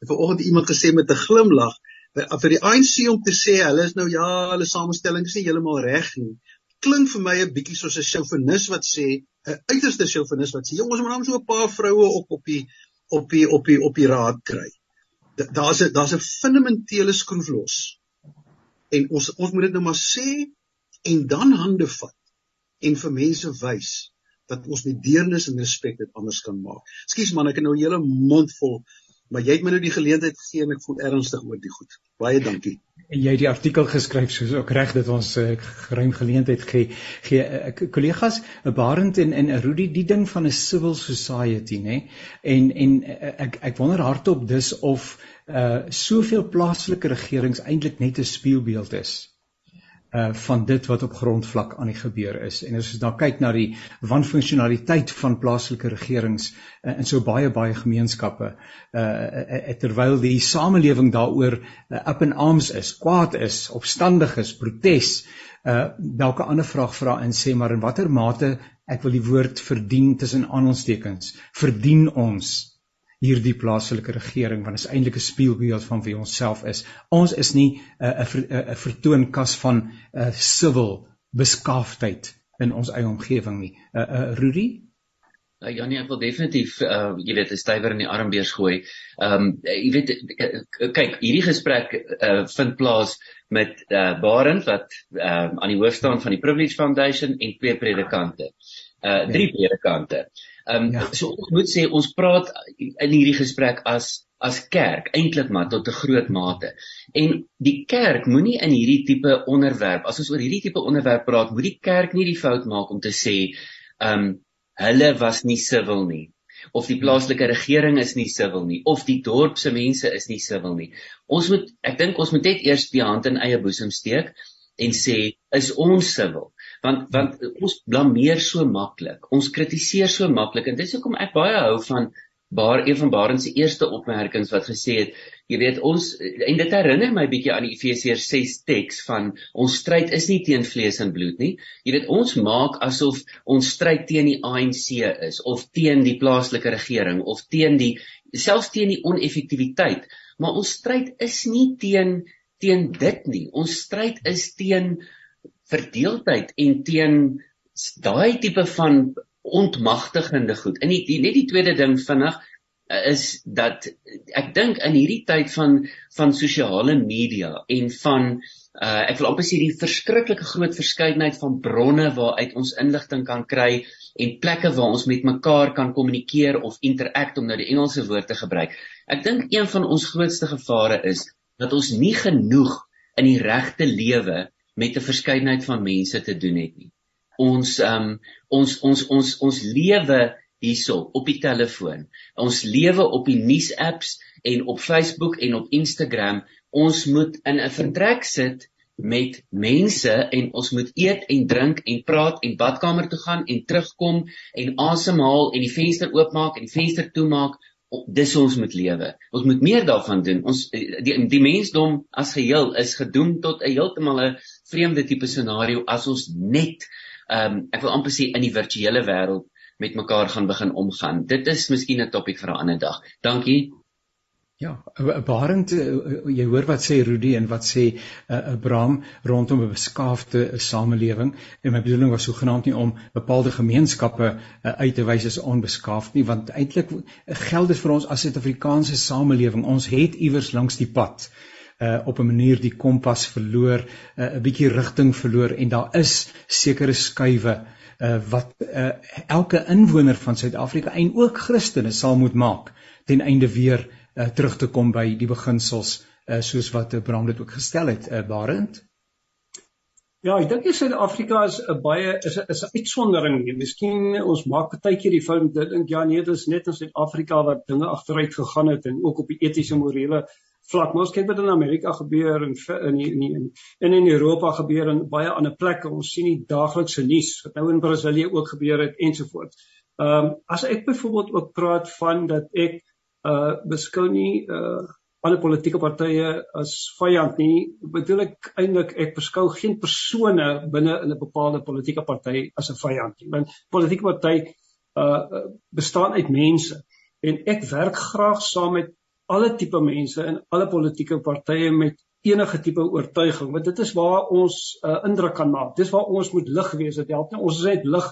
Vanoggend iemand gesê met 'n glimlag vir die ANC om te sê hulle is nou ja, hulle samestelling is nie heeltemal reg nie. Klink vir my 'n bietjie soos 'n chauvinis wat sê, 'n uiterste chauvinis wat sê, "Jongens, ons moet nou so 'n paar vroue op op die op die op die op die raad kry." Daar's 'n daar's 'n fundamentele skroef los. En ons ons moet dit nou maar sê en dan hande vat en vir mense wys dat ons met deernis en respek dit anders kan maak. Ekskuus man, ek het nou 'n hele mond vol, maar jy het my nou die geleentheid gegee en ek voel ernstig oor die goed. Baie dankie. En jy het die artikel geskryf soos ook reg dat ons 'n uh, eh, geruim geleentheid gee gee uh, kollegas 'n Barend en en 'n Rudy die ding van 'n civil society nê en en uh, ek ek wonder hardop dus of uh soveel plaaslike regerings eintlik net 'n spieelbeeld is uh van dit wat op grondvlak aan die gebeur is. En as ons dan kyk na die wanfunksionaliteit van plaaslike regerings uh, in so baie baie gemeenskappe uh, uh terwyl die samelewing daaroor uh, up in arms is, kwaad is, opstandig is, protes, uh dalk 'n ander vraag vra en sê maar in watter mate ek wil die woord verdien tussen aanhalingstekens, verdien ons hierdie plaaslike regering want dit is eintlik 'n spieelbeeld van wie ons self is. Ons is nie 'n uh, 'n uh, uh, vertoonkas van uh, civil beskaafdheid in ons eie omgewing nie. 'n uh, uh, Rudy Uh, ja nee, ek wil definitief uh jy weet 'n stywer in die armbeers gooi. Ehm um, jy weet kyk, hierdie gesprek uh vind plaas met uh Barend wat ehm uh, aan die hoof staan van die Privilege Foundation en twee predikante. Uh drie ja. predikante. Ehm um, ja. so ons moet sê ons praat in hierdie gesprek as as kerk eintlik maar tot 'n groot mate. En die kerk moenie in hierdie tipe onderwerp, as ons oor hierdie tipe onderwerp praat, moet die kerk nie die fout maak om te sê ehm um, hulle was nie siwil nie of die plaaslike regering is nie siwil nie of die dorp se mense is nie siwil nie. Ons moet ek dink ons moet net eers die hand in eie boesem steek en sê is ons siwil? Want want ons blameer so maklik. Ons kritiseer so maklik en dis hoekom ek baie hou van Baar een van Barend se eerste opmerkings wat gesê het, jy weet ons en dit herinner my bietjie aan Efesiërs 6 teks van ons stryd is nie teen vlees en bloed nie. Jy weet ons maak asof ons stryd teen die ANC is of teen die plaaslike regering of teen die selfs teen die oneffektiwiteit, maar ons stryd is nie teen teen dit nie. Ons stryd is teen verdeeldheid en teen daai tipe van ontmagtigende goed. En die, die net die tweede ding vinnig uh, is dat ek dink in hierdie tyd van van sosiale media en van uh, ek wil amper sê die verskriklike groot verskeidenheid van bronne waaruit ons inligting kan kry en plekke waar ons met mekaar kan kommunikeer of interact om nou die Engelse woord te gebruik. Ek dink een van ons grootste gevare is dat ons nie genoeg in die regte lewe met 'n verskeidenheid van mense te doen het nie ons um ons ons ons ons lewe hierso op die telefoon. Ons lewe op die nuus-apps en op Facebook en op Instagram. Ons moet in 'n vertrek sit met mense en ons moet eet en drink en praat en badkamer toe gaan en terugkom en asemhaal en die venster oopmaak en die venster toemaak. Dis ons moet lewe. Ons moet meer daarvan doen. Ons die die mensdom as geheel is gedoem tot 'n heeltemal 'n vreemde tipe scenario as ons net ehm um, ek wil amper sê in die virtuele wêreld met mekaar gaan begin omgaan. Dit is miskien 'n topik vir 'n ander dag. Dankie. Ja, Barend, jy hoor wat sê Rudy en wat sê uh, Abraham rondom 'n beskaafde samelewing en my bedoeling was sogenaamd nie om bepaalde gemeenskappe uh, uit te wys as onbeskaafd nie want eintlik geld dit vir ons as Suid-Afrikaanse samelewing. Ons het iewers langs die pad uh op 'n manier die kompas verloor, uh, 'n bietjie rigting verloor en daar is sekere skuwe uh wat uh elke inwoner van Suid-Afrika en ook Christene sal moet maak ten einde weer uh terug te kom by die beginsels uh soos wat Abraham dit ook gestel het, uh Barend. Ja, ek dink Suid-Afrika is 'n baie is 'n is 'n uitsondering. Miskien ons maak baie keer die fout te dink ja nee, dit is net in Suid-Afrika wat dinge agteruit gegaan het en ook op die etiese morele vlak. Maar ons kyk wat in Amerika gebeur en in in in in in Europa gebeur en baie ander plekke. Ons sien die daaglikse nuus wat nou in Brasilië ook gebeur het ensovoorts. Ehm um, as ek byvoorbeeld ook praat van dat ek uh beskou nie uh alle politieke partye as vyand nie, bedoel ek eintlik ek beskou geen persone binne in 'n bepaalde politieke party as 'n vyand nie. Want politieke party uh bestaan uit mense en ek werk graag saam met alle tipe mense in alle politieke partye met enige tipe oortuiging want dit is waar ons 'n uh, indruk kan maak. Dis waar ons moet lig wees. Dit help nie ons is net lig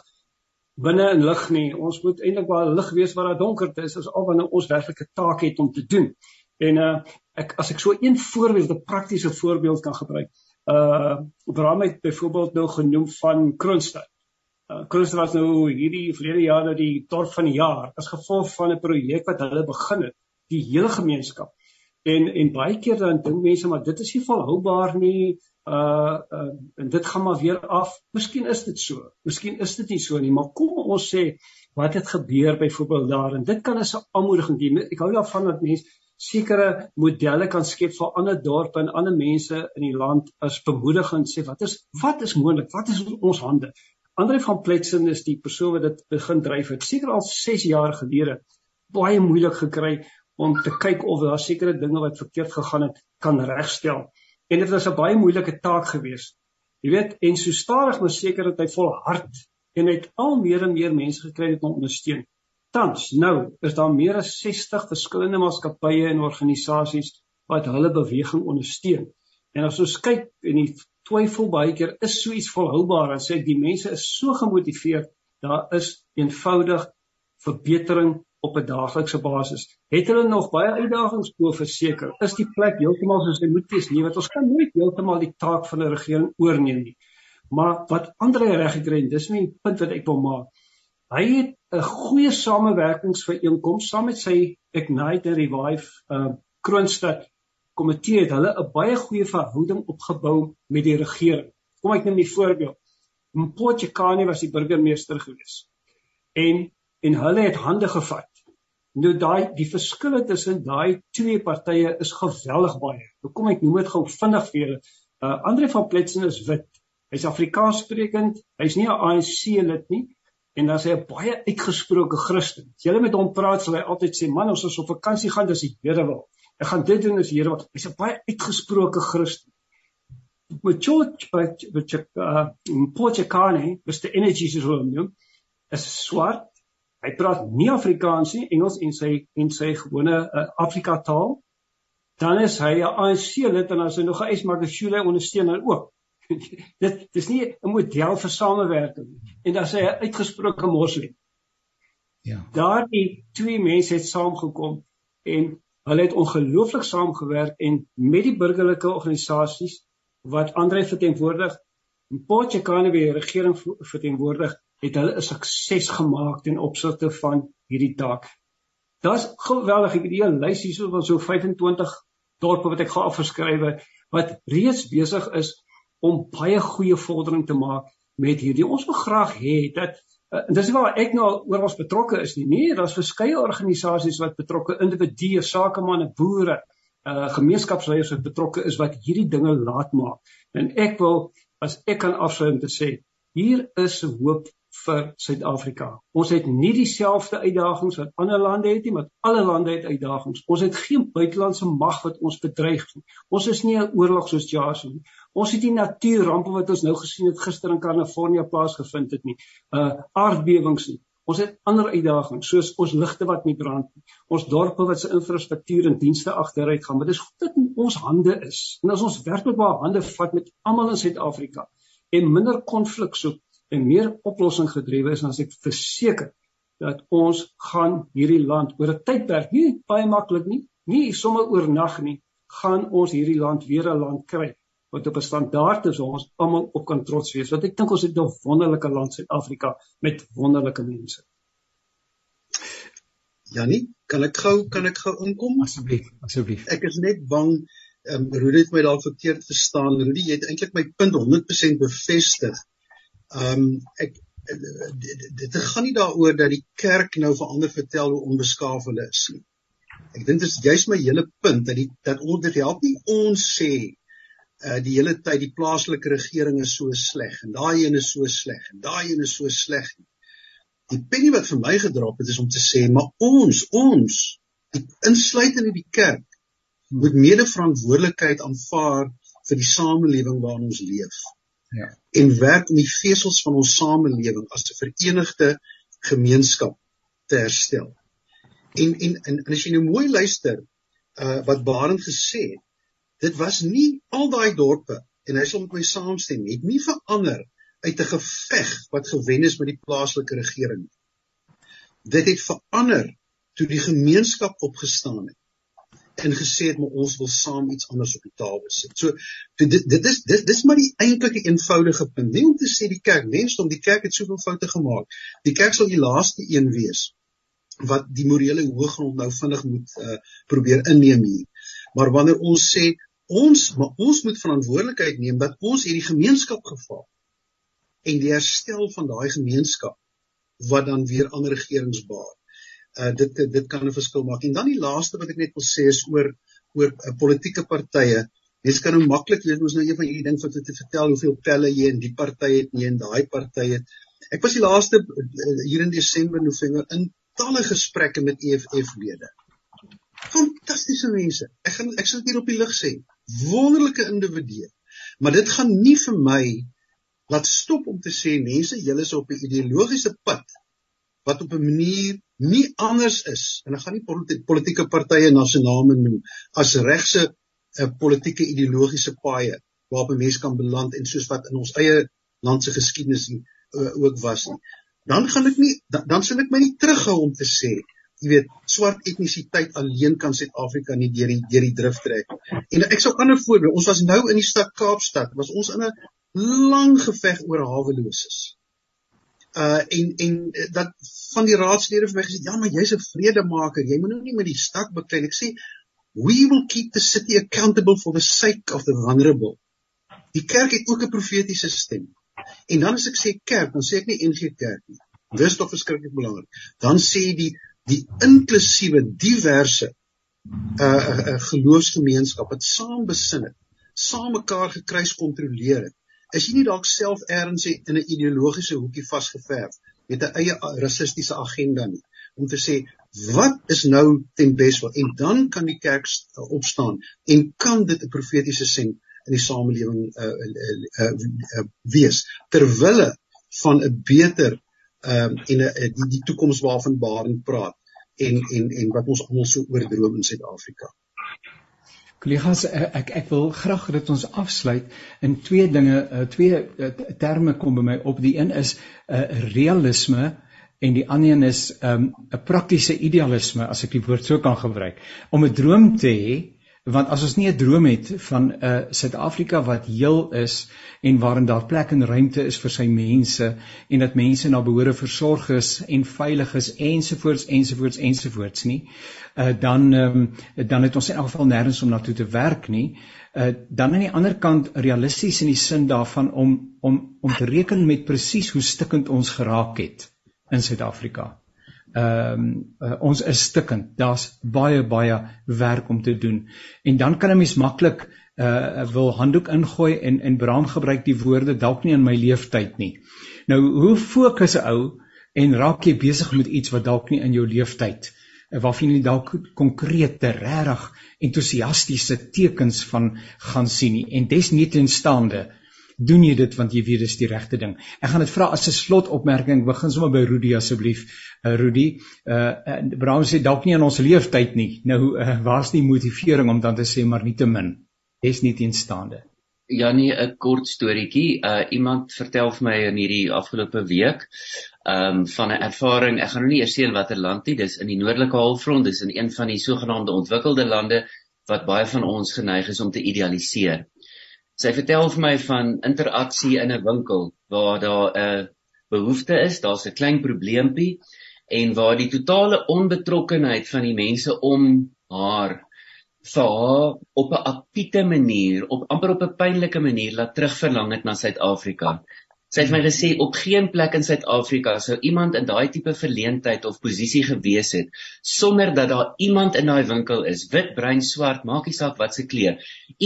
binne in lig nie. Ons moet eintlik waar lig wees waar daar donkerte is. Dis al wanneer ons werklike taak het om te doen. En uh ek as ek so een voorbeeld, 'n praktiese voorbeeld kan gebruik. Uh Bram het byvoorbeeld nou genoem van Kroonstad. Uh Kroonstad was nou hierdie verlede jaar nou die dorp van die jaar as gevolg van 'n projek wat hulle begin het die hele gemeenskap. En en baie keer dan dink mense maar dit is nie volhoubaar nie. Uh, uh en dit gaan maar weer af. Miskien is dit so. Miskien is dit nie so nie, maar kom ons sê wat het gebeur byvoorbeeld daar en dit kan as 'n aanmoediging dien. Ek hou daarvan dat mense sekere modelle kan skep vir ander dorpe en ander mense in die land as bemoediging sê wat is wat is moontlik? Wat is ons hande? Andre van Pletsen is die persoon wat dit begin dryf het. Seker al 6 jaar gelede baie moeilik gekry om te kyk of daar sekere dinge wat verkeerd gegaan het kan regstel. En dit was 'n baie moeilike taak geweest. Jy weet, en so stadig maar seker het hy volhard en het al meer en meer mense gekry om ondersteun. Tans, nou is daar meer as 60 verskillende maatskappye en organisasies wat hulle beweging ondersteun. En as ons kyk en die twyfel baie keer is so iets volhoubaar en sê die mense is so gemotiveerd, daar is eenvoudig verbetering op 'n daaglikse basis. Het hulle nog baie uitdagings bo verseker? Is die plek heeltemal soos dit moet wees? Nee, want ons kan nooit heeltemal die taak van 'n regering oorneem nie. Maar wat Andre reg gekry het, dis my punt wat ek wil maak. Hy het 'n goeie samewerkingsverenkoms saam met sy Ignite and Revive uh Kroonstad komitee het hulle 'n baie goeie verhouding opgebou met die regering. Kom ek neem 'n voorbeeld. Mpotjekani was die burgemeester gewees. En en hulle het hande gevat. Nou daai die verskille tussen daai twee partye is geweldig baie. Hoekom ek noem dit gou vinnig vir julle. Uh Andre van Pletsen is wit. Hy's Afrikaans sprekend. Hy's nie 'n ANC lid nie en dan sê hy 'n baie uitgesproke Christen. As jy met hom praat, sal hy altyd sê, "Man, ons is op vakansie gaan, dis die Here wil." Ek gaan dit doen as die Here wil. Hy's 'n baie uitgesproke Christen. Met George wat wat uh Potchefstroom, was die energy hulle noem, is swart. Hy praat nie Afrikaans nie, Engels en sy en sy gewone uh, Afrika taal. Dan is hy 'n ANC lid en as hy nog 'n Ismakashule ondersteun dan ook. dit dis nie 'n model vir samewerking en dan sê hy uitgesproke moslim. Ja. Daardie twee mense het saamgekom en hulle het ongelooflik saamgewerk en met die burgerlike organisasies wat Andre verteenwoordig en Potchefstroom die regering verteenwoordig het hulle 'n sukses gemaak ten opsigte van hierdie taak. Dit's geweldig. Ek het hier 'n lys hierso van so 25 dorpe wat ek gaan afskryf wat reeds besig is om baie goeie vordering te maak met hierdie. Ons wil graag hê dat uh, dis nie waar ek nou ons betrokke is nie. Nee, daar's verskeie organisasies wat betrokke, individue, sakemanne, boere, uh gemeenskapsleiers wat betrokke is wat hierdie dinge laat maak. En ek wil as ek kan afsluit om te sê, hier is hoop vir Suid-Afrika. Ons het nie dieselfde uitdagings wat ander lande het nie, maar alle lande het uitdagings. Ons het geen buitelandse mag wat ons bedreig nie. Ons is nie 'n oorlog soos Jars nie. Ons het nie natuurrampe wat ons nou gesien het gister in Kalifornië plaasgevind het nie. Uh aardbewings nie. Ons het ander uitdagings soos ons ligte wat nie brand nie. Ons dorpe wat se infrastruktuur en dienste agteruit gaan, maar dis goed dat ons hande is. En as ons werklik waar hande vat met almal in Suid-Afrika en minder konflik soek en meer oplossing gedrewe is en as ek verseker dat ons gaan hierdie land oor 'n tydperk nie baie maklik nie, nie sommer oornag nie, gaan ons hierdie land weer 'n land kry wat op 'n standaard is waar ons almal op kan trots wees. Want ek dink ons het 'n wonderlike land Suid-Afrika met wonderlike mense. Janie, kan ek gou kan ek gou inkom asseblief? Asseblief. Ek is net bang ehm um, Rudy het my dalk verkeerd verstaan. Rudy, jy het eintlik my punt 100% bevestig. Ehm um, ek dit gaan nie daaroor dat die kerk nou vir ander vertel hoe onbeskaaf hulle is nie. Ek dink dit is juist my hele punt dat die dat ons dit help nie ons sê uh die hele tyd die plaaslike regering is so sleg en daai een is so sleg en daai een is so sleg nie. Die penny wat vir my gedrop het is om te sê maar ons ons insluitend in die kerk moet mede verantwoordelikheid aanvaar vir die samelewing waarin ons leef. Ja. En werk in die vesels van ons samelewing as 'n verenigde gemeenskap te herstel. En en en, en as jy nou mooi luister uh wat Barend gesê het, dit was nie al daai dorpe en hy sal met my saamstem, het nie verander uit 'n geveg wat gewen is met die plaaslike regering. Dit het verander toe die gemeenskap opgestaan het en gesê het maar ons wil saam iets anders op die tafel sit. So dit dit is dit dis maar die eintlike eenvoudige punt. Nie om te sê die kerk mens om die kerk het soveel foute gemaak. Die kerk sal die laaste een wees wat die morele hoëgrond nou vinnig moet uh, probeer inneem hier. Maar wanneer ons sê ons maar ons moet verantwoordelikheid neem dat ons hierdie gemeenskap geval en die herstel van daai gemeenskap wat dan weer ander regerings baat uh, dit dit kan 'n verskil maak. En dan die laaste wat ek net wil sê is oor oor uh, politieke partye. Mens kan nou maklik weet ons nou een van hierdie ding wat te vertel hoeveel pelle jy in die party het nie en daai party het. Ek was die laaste uh, hier in Desember November in talle gesprekke met EFF-lede. Fantastiese mense. Ek gaan ek sal dit hier op die lig sê. Wonderlike individue. Maar dit gaan nie vir my laat stop om te sê mense, julle is op 'n ideologiese pad wat op 'n manier nie anders is en ek gaan nie politieke partye na se name noem as regse uh, politieke ideologiese paaie waarop 'n mens kan beland en soos wat in ons eie land se geskiedenis uh, ook was nie. dan gaan ek nie dan, dan sal ek my nie terughou om te sê jy weet swart etnisiteit alleen kan Suid-Afrika nie deur die deur die drif trek. En ek sou ander voorbeeld, ons was nou in die stad Kaapstad, was ons in 'n lang geveg oor haweloses. Uh en en dat van die raadslede vir my gesê, ja, maar jy's 'n vredemaker, jy moet nou nie met die stad beklei nie. Ek sê we will keep the city accountable for the sake of the vulnerable. Die kerk het ook 'n profetiese stem. En dan as ek sê kerk, dan sê ek nie NG Kerk nie. Dis tog verskriklik belangrik. Dan sê die die inklusiewe diverse uh, uh, uh geloofsgemeenskap wat saam besin het, saam mekaar gekruis kontroleer het. Is jy nie dalk self eers in 'n ideologiese hoekie vasgeverf met 'n eie rassistiese agenda nie om te sê wat is nou ten beste en dan kan die kerk opstaan en kan dit 'n profetiese sien in die samelewing uh, uh, uh, uh, wees ter wille van 'n beter um, en 'n uh, die die toekoms waarvan Barend praat en en en wat ons almal so oordroom in Suid-Afrika. Kollegas, ek ek wil graag dat ons afsluit in twee dinge, twee terme kom by my op. Die een is 'n uh, realisme en die ander een is 'n um, praktiese idealisme as ek die woord sou kan gebruik. Om 'n droom te hê want as ons nie 'n droom het van 'n uh, Suid-Afrika wat heel is en waarin daar plek en ruimte is vir sy mense en dat mense na behoore versorg is en veilig is ensovoorts ensovoorts ensovoorts nie uh, dan um, dan het ons in elk geval nêrens om na toe te werk nie. Uh, dan aan die ander kant realisties in die sin daarvan om om om te reken met presies hoe stikkend ons geraak het in Suid-Afrika ehm um, uh, ons is stikkend. Daar's baie baie werk om te doen. En dan kan 'n mens maklik uh wil handdoek ingooi en en Bram gebruik die woorde dalk nie in my leeftyd nie. Nou hoe fokus 'n ou en raak jy besig met iets wat dalk nie in jou leeftyd uh, waarvan jy dalk konkrete, regtig entoesiastiese tekens van gaan sien nie. En desnietenstaande doen jy dit want jy weet dis die regte ding. Ek gaan dit vra as 'n slotopmerking. Begin sommer by Rudy asseblief. Uh, Rudy, uh Brown sê dalk nie in ons leeftyd nie. Nou uh, waar's die motivering om dan te sê maar nie te min. Dis nie teenstaande. Ja nee, 'n kort storieetjie. Uh iemand vertel vir my in hierdie afgelope week um van 'n ervaring. Ek gaan nou nie eers sê in watter land nie. Dis in die noordelike halfrond. Dis in een van die sogenaamde ontwikkelde lande wat baie van ons geneig is om te idealiseer. Sy vertel vir my van interaksie in 'n winkel waar daar 'n behoefte is, daar's 'n klein probleempie en waar die totale onbetrokkenheid van die mense om haar vir haar op 'n apiete manier, op amper op 'n pynlike manier laat terugverlang het na Suid-Afrika. Sy het my gesê op geen plek in Suid-Afrika sou iemand in daai tipe verleentheid of posisie gewees het sonder dat daar iemand in daai winkel is, wit, bruin, swart, maak nie saak wat se kleur.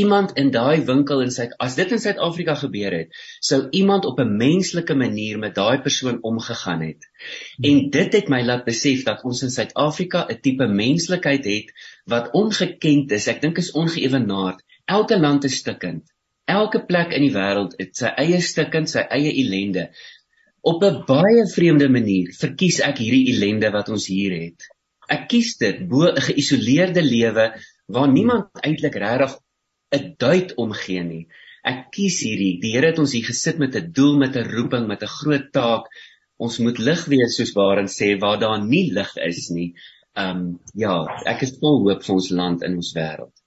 Iemand in daai winkel in Suid as dit in Suid-Afrika gebeur het, sou iemand op 'n menslike manier met daai persoon omgegaan het. En dit het my laat besef dat ons in Suid-Afrika 'n tipe menslikheid het wat ongekend is. Ek dink is ongeëwenaard. Elke land is stikkend. Elke plek in die wêreld het sy eie stukkend, sy eie ellende. Op 'n baie vreemde manier verkies ek hierdie ellende wat ons hier het. Ek kies dit bo 'n geïsoleerde lewe waar niemand eintlik regtig 'n duit omgee nie. Ek kies hierdie. Die Here het ons hier gesit met 'n doel, met 'n roeping, met 'n groot taak. Ons moet lig wees soos Barend sê waar daar nie lig is nie. Ehm um, ja, ek is vol hoop vir ons land en ons wêreld.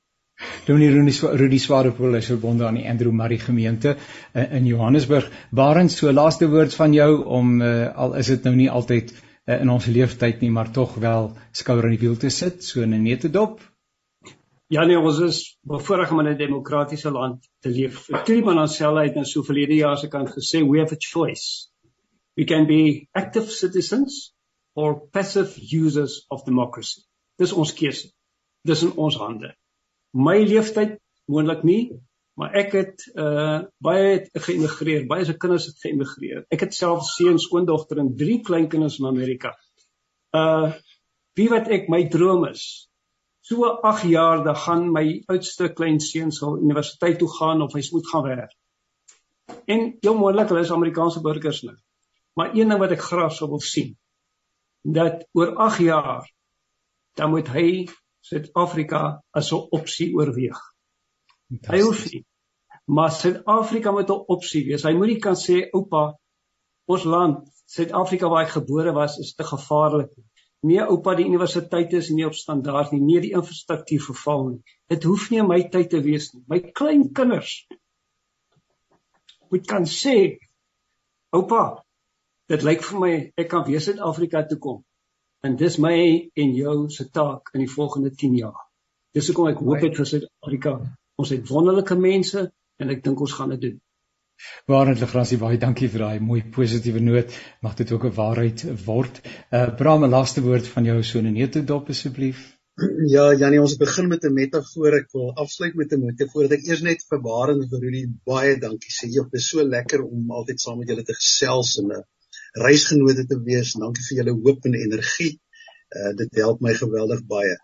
Dominee Rudy Rudy Swarepoel is verbonde aan die Andrew Murray gemeente uh, in Johannesburg. Waarin so laaste woord van jou om uh, al is dit nou nie altyd uh, in ons leeftyd nie, maar tog wel skouer in die wiel te sit, so in 'n nette dop. Ja nee, ons is bevoorreg om in 'n demokratiese land te leef. Kliman onsself het nou so verlede jaar se kant gesê we have a choice. We can be active citizens or passive users of democracy. Dis ons keuse. Dis in ons hande my leeftyd moontlik nie maar ek het uh baie het geïmigreer baie se kinders het geïmigreer ek het self seun skoondogter en drie kleinkinders in Amerika. Uh wie wat ek my droom is so 8 jaar dan gaan my oudste klein seun sal universiteit toe gaan of hy moet gaan werk. En jou moontlik hulle is Amerikaanse burgers nou. Maar een ding wat ek graag sou wil sien dat oor 8 jaar dan moet hy Suid-Afrika as 'n opsie oorweeg. Hy hoef nie. Maar Suid-Afrika moet 'n opsie wees. Hy moenie kan sê oupa, ons land Suid-Afrika waar ek gebore was is te gevaarlik. Nee oupa, die universiteit is nie op standaard nie. Nee, die infrastruktuur verval nie. Dit hoef nie in my tyd te wees nie. My klein kinders moet kan sê, oupa, dit lyk vir my ek kan weer Suid-Afrika toe kom. En dis my en jou se taak in die volgende 10 jaar. Dis hoekom ek hoop dit vir Suid-Afrika. Ons het wonderlike mense en ek dink ons gaan dit doen. Waarheid Legrasie baie dankie vir daai mooi positiewe noot. Mag dit ook 'n waarheid word. Uh Bram, 'n laaste woord van jou so 'n neutedop asseblief. Ja, Janie, ons begin met 'n metafoor. Ek wil afsluit met 'n metafoor. Ek eers net vir Barend vir Rudy baie dankie sê. Jy is so lekker om altyd saam met julle te gesels en 'n reisgenote te wees. Dankie vir julle hoop en energie. Uh dit help my geweldig baie.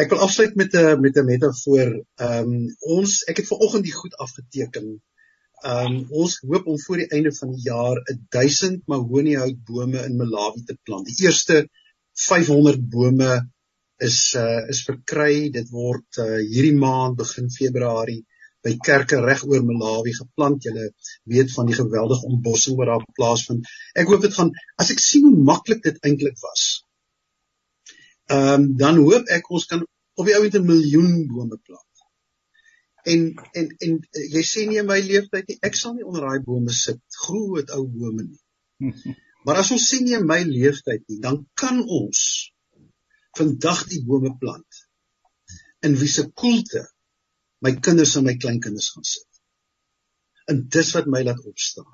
Ek wil afsluit met 'n met 'n metafoor. Ehm um, ons ek het vanoggend die goed afgeteken Ehm um, ons hoop om voor die einde van die jaar 1000 mahoniehoutbome in Malawi te plant. Die eerste 500 bome is uh is verkry. Dit word uh hierdie maand begin Februarie by kerke reg oor Malawi geplant. Julle weet van die geweldige ontbossing wat daar plaasvind. Ek hoop dit gaan as ek sien hoe maklik dit eintlik was. Ehm um, dan hoop ek ons kan op die ou end 'n miljoen bome plant. En en en eh, jy sê nie in my lewenstyd nie, ek sal nie onder daai bome sit, groot ou bome nie. Maar as ons sien nie in my lewenstyd nie, dan kan ons vandag die bome plant. In wie se koelte my kinders en my kleinkinders gaan sit. En dis wat my laat opstaan.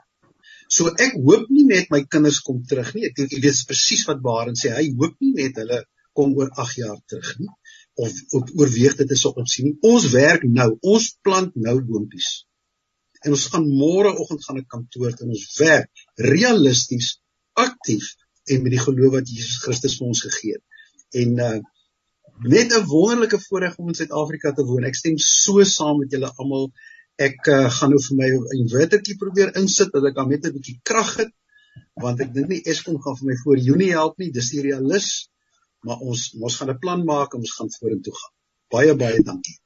So ek hoop nie net my kinders kom terug nie. Ek dink jy weet presies wat Baaren sê. Hy hoop nie net hulle kom oor 8 jaar terug nie of, of oorweeg dit is op opsien. Ons werk nou, ons plant nou boontjies. En ons gaan môreoggend gaan 'n kantoor toe en ons werk realisties, aktief en met die geloof wat Jesus Christus vir ons gegee het. En uh net 'n wonderlike voorreg om in Suid-Afrika te woon. Ek stem so saam met julle almal. Ek uh, gaan nou vir my 'n invertertjie probeer insit dat ek dan net 'n bietjie krag het want ek dink nie Eskom gaan vir my voor Junie help nie. Dis die realis maar ons ons gaan 'n plan maak en ons gaan vorentoe gaan. Baie baie dankie.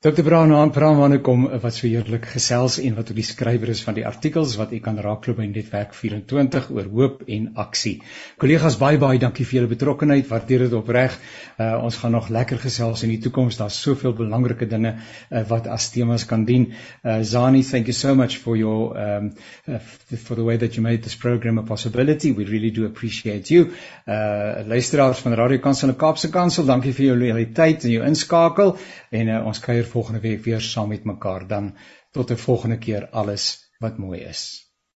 Dr. Brown aan Brown wanneer kom wat so heerlik gesels en wat ook die skrywer is van die artikels wat u kan raakloop by Netwerk 24 oor hoop en aksie. Kollegas baie baie dankie vir julle betrokkeheid. Waardeer dit opreg. Uh, ons gaan nog lekker gesels in die toekoms. Daar's soveel belangrike dinge uh, wat as temas kan dien. Uh, Zani, thank you so much for your um uh, for the way that you made this program a possibility. We really do appreciate you. Uh luisteraars van Radio Kansel en Kaapse Kansel, dankie vir julle loyaliteit en jou inskakel en uh, ons kuier volgende week weer saam met mekaar. Dan tot 'n volgende keer alles wat mooi is